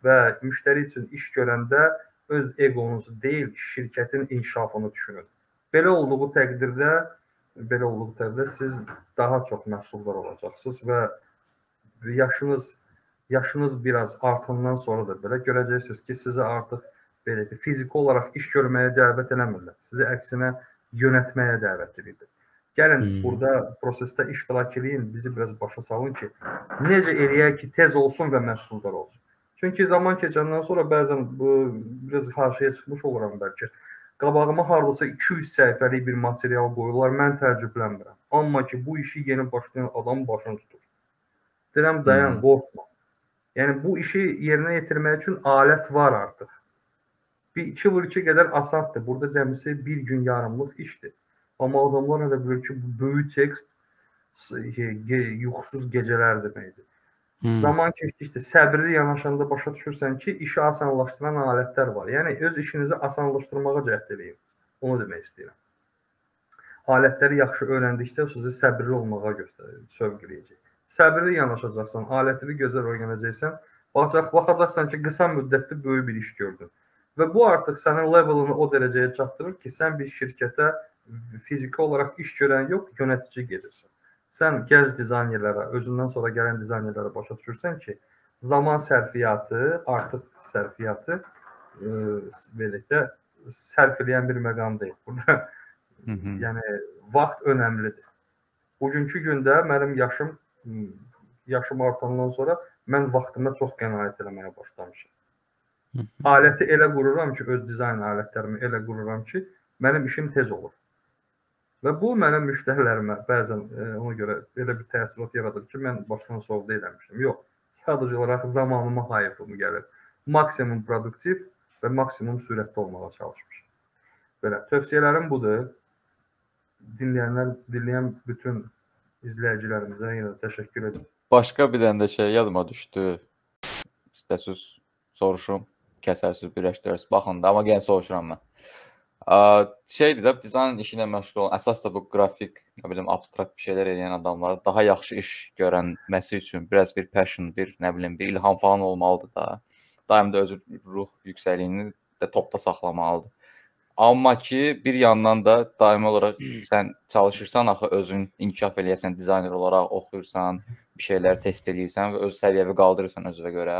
və müştəri üçün iş görəndə öz egonuzu deyil, şirkətin inkişafını düşünün. Belə olduğu təqdirdə belə təqdirdə siz daha çox məhsuldar olacaqsınız və yaşınız yaşınız biraz artandan sonra da belə görəcəksiniz ki, sizi artıq belə də fiziki olaraq iş görməyə dəvət eləmirlər. Sizi əksinə yönətməyə dəvət edirlər. Gəlin Hmm. burada prosesdə iştirak edin, bizi biraz başa salın ki, necə eləyək ki, tez olsun və məhsuldar olsun. Çünki zaman keçəndən sonra bəzən bu biraz qarşıya çıxmış oluram bəlkə. Qabağıma hardasa 200 səhifəlik bir material qoyurlar, mən təəccüblənmirəm. Amma ki bu işi yeni başlayan adam başını tutur. Deyirəm dayan, Hmm. qorxma. Yəni bu işi yerinə yetirmək üçün alət var artıq. Bir 2 vur 2 qədər asandır. Burada cəmisi 1 gün yarımlıq işdir. Amma adamlar hələ bilir ki, bu böyük tekst ge- yuxusuz gecələr deməkdir. Hmm. Zaman keçdikcə səbirli yanaşanda başa düşürsən ki, işi asanlaşdıran alətlər var. Yəni öz işinizi asanlaşdırmağa cəhd eləyin. Onu demək istəyirəm. Alətləri yaxşı öyrəndikcə sizi səbirli olmağa göstərir, sövq eləyəcək. Səbirli yanaşacaqsan, alətini gözəl öyrənəcəksən, baxacaq, baxacaqsan ki, qısa müddətdə böyük bir iş gördün. Və bu artıq sənin levelini o dərəcəyə çatdırır ki, sən bir şirkətə fiziki olaraq iş görən yox, yönetici gedirsən. Sən gənc dizaynerlərə, özündən sonra gələn dizaynerlərə başa düşürsən ki, zaman sərfiyyatı, artıq sərfiyyatı e, belə də sərf edən bir məqam deyil. Burada Hı -hı. yəni vaxt önəmlidir. Bugünkü gündə mənim yaşım yaşım artandan sonra mən vaxtıma çox qənaət etməyə başlamışam. Hı. Aləti elə qururam ki, öz dizayn alətlərimi elə qururam ki, mənim işim tez olur. Və bu mənim müştərilərimə bəzən e, ona görə belə bir təəssürat yaradır ki, mən başdan sovda eləmişəm. Yox, sadəcə olaraq zamanıma hayıfım gəlir. Maksimum produktiv və maksimum sürətli olmağa çalışmışam. Belə tövsiyələrim budur. Dinləyənlər, dinləyən bütün izləyicilərimizə yenə təşəkkür edirəm. Başqa bir dənə də şey yadıma düşdü. İstəsiz soruşum, kəsərsiz, birləşdirərsiniz. Baxın da, amma yenə soruşuram mən. Ə, şeydir də dizayn işi ilə məşğul olan, əsas da bu qrafik, nə bilim, abstrakt bir şeylər edən adamlar daha yaxşı iş görənməsi üçün biraz bir passion, bir nə bilim, bir ilham falan olmalıdır da. Daim də öz ruh yüksəkliyini də topda saxlamalıdır. Amma ki, bir yandan da daimi olaraq sən çalışırsan axı özün inkişaf eləyəsən dizayner olaraq oxuyursan, bir şeylər test eləyirsən və öz səviyyəni qaldırırsan özünə görə.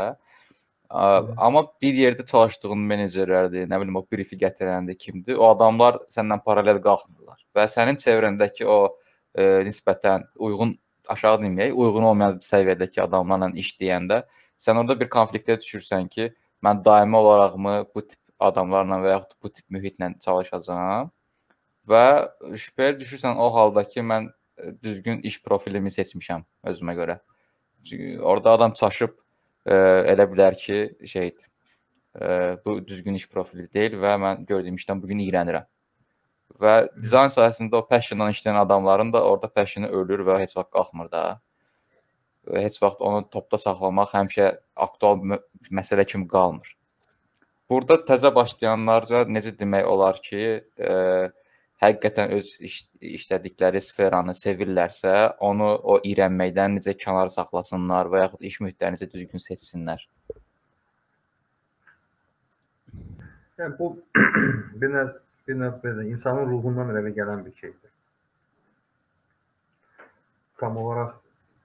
Ə, Amma bir yerdə çalışdığın menecerlərdir, nə bilim o brifi gətirəndə kimdir? O adamlar səndən paralel qalxmırlar və sənin çevrəndəki o e, nisbətən uyğun aşağı deməyək, uyğun olmayan səviyyədəki adamlarla işləyəndə sən orada bir konfliktə düşürsən ki, mən daimi olaraqmı bu tip adamlarla və yaxud bu tip mühitlə çalışacağam və şübhəyə düşürsən o halda ki, mən e, düzgün iş profilimi seçmişəm özümə görə. Çünki orada adam çaşıb e, elə bilər ki, şeydir. E, bu düzgün iş profili deyil və mən gördüyüm işdən bu gün iyrənirəm. Və dizayn sahəsində o passionla işləyən adamların da orada passionu ölür və heç vaxt qalxmır da. Heç vaxt onu topda saxlamaq həmişə aktual mə- məsələ kimi qalmır. Burada təzə başlayanlara necə demək olar ki, e, həqiqətən öz iş, işlədikləri sferanı sevirlərsə, onu o iyrənməkdən necə kənar saxlasınlar və yaxud iş mühitlərini necə düzgün seçsinlər. Yəni bu bir növ bir növ belə insanın ruhundan irəli gələn bir şeydir. Tam olaraq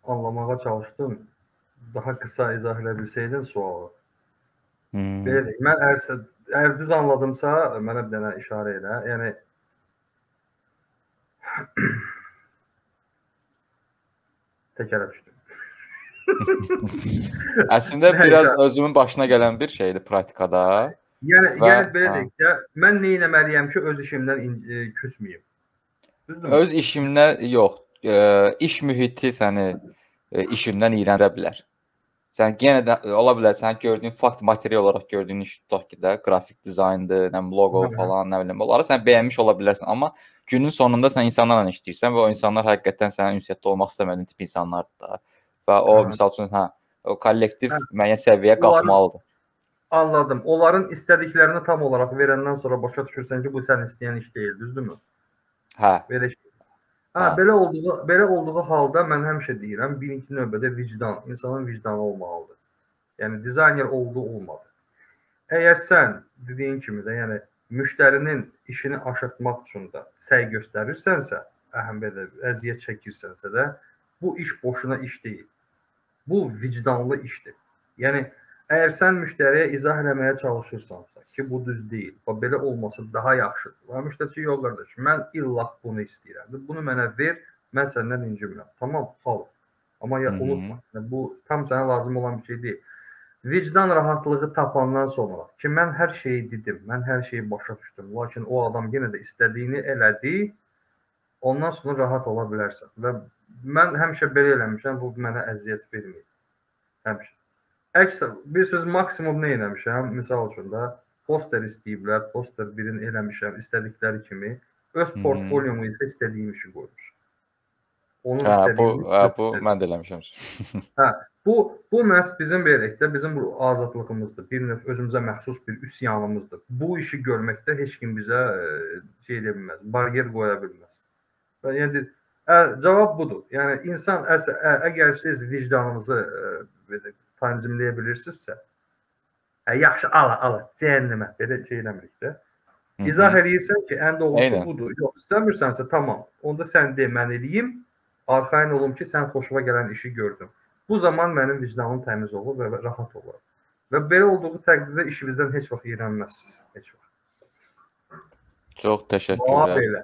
anlamağa çalışdım. Daha qısa izah edə bilsəydin sualı. Hmm. Belə mən əgər, əgər düz anladımsa, mənə bir dənə işarə elə. Yəni təkərə düşdüm. Əslində biraz özümün başına gələn bir şeydir praktikada. Yəni Və- yəni belə deyək də, mən nə etməliyəm ki, öz işimdən e, küsməyim. Düzdürmü? Öz işimdə yox, e, iş mühiti səni e, işindən iyrəndirə bilər. Sən yenə də e, ola bilər sən gördüyün fakt material olaraq gördüyün iş tutaq ki də qrafik dizayndır, nə bilim loqo Hı. falan, nə bilim. Onları sən bəyənmiş ola bilərsən, amma günün sonunda sən insanlarla işləyirsən və o insanlar həqiqətən sənin ünsiyyətdə olmaq istəmədiyin tip insanlardır da. Və o Hə. məsəl üçün hə, o kollektiv Hə. müəyyən səviyyəyə qalxmalıdır. Anladım. Onların istədiklərini tam olaraq verəndən sonra başa düşürsən ki, bu sən istəyən iş deyil, düzdürmü? Hə, Belə şey. Ha, Ha. belə olduğu belə olduğu halda mən həmişə deyirəm, birinci növbədə vicdan, insanın vicdanı olmalıdır. Yəni dizayner oldu, olmadı. Əgər sən dediyin kimi də, yəni müştərinin işini aşırtmaq üçün də səy göstərirsənsə, əhəm belə əziyyət çəkirsənsə də, bu iş boşuna iş deyil. Bu vicdanlı işdir. Yəni əgər sən müştəriyə izah eləməyə çalışırsansa ki, bu düz deyil, və belə olması daha yaxşıdır. Və müştəri yox qardaş, mən illah bunu istəyirəm. Bunu mənə ver, mən səndən incimirəm. Tamam, al. Amma ya unutma, yəni, bu tam sənə lazım olan bir şey deyil. vicdan rahatlığı tapandan sonra ki mən hər şeyi dedim, mən hər şeyi başa düşdüm, lakin o adam yenə də istədiyini elədi, ondan sonra rahat ola bilərsən. Və mən həmişə belə eləmişəm, bu mənə əziyyət vermir. Həmişə. Əks bir söz maksimum nə eləmişəm? Misal üçün də poster istəyiblər, poster birini eləmişəm, istədikləri kimi. Öz portfolyomu isə istədiyim işi qoymuşam. Onun Hə, bu, istədiyi hə, bu mən də eləmişəm. Bu bu məhz bizim verəkdə bizim bu azadlığımızdır. Bir növ özümüzə məxsus bir üsyanımızdır. Bu işi görməkdə heç kim bizə e, şey edə bilməz, baryer qoya bilməz. Və yəni ə, cavab budur. Yəni insan əs ə, əgər siz vicdanınızı ə, belə tanzimləyə bilirsinizsə, ə, yaxşı ala ala cəhənnəmə belə şey eləmirik də. İzah eləyirsən ki, ən doğrusu Eynən. budur. Yox, istəmirsənsə tamam. Onda sən de, mən eləyim. Arxayın olum ki, sən xoşuma gələn işi gördün. Bu zaman mənim vicdanım təmiz olur və rahat oluram. Və belə olduğu təqdirdə işinizdən heç vaxt iyrənməzsiniz. Heç vaxt. Çox təşəkkürlər. belə.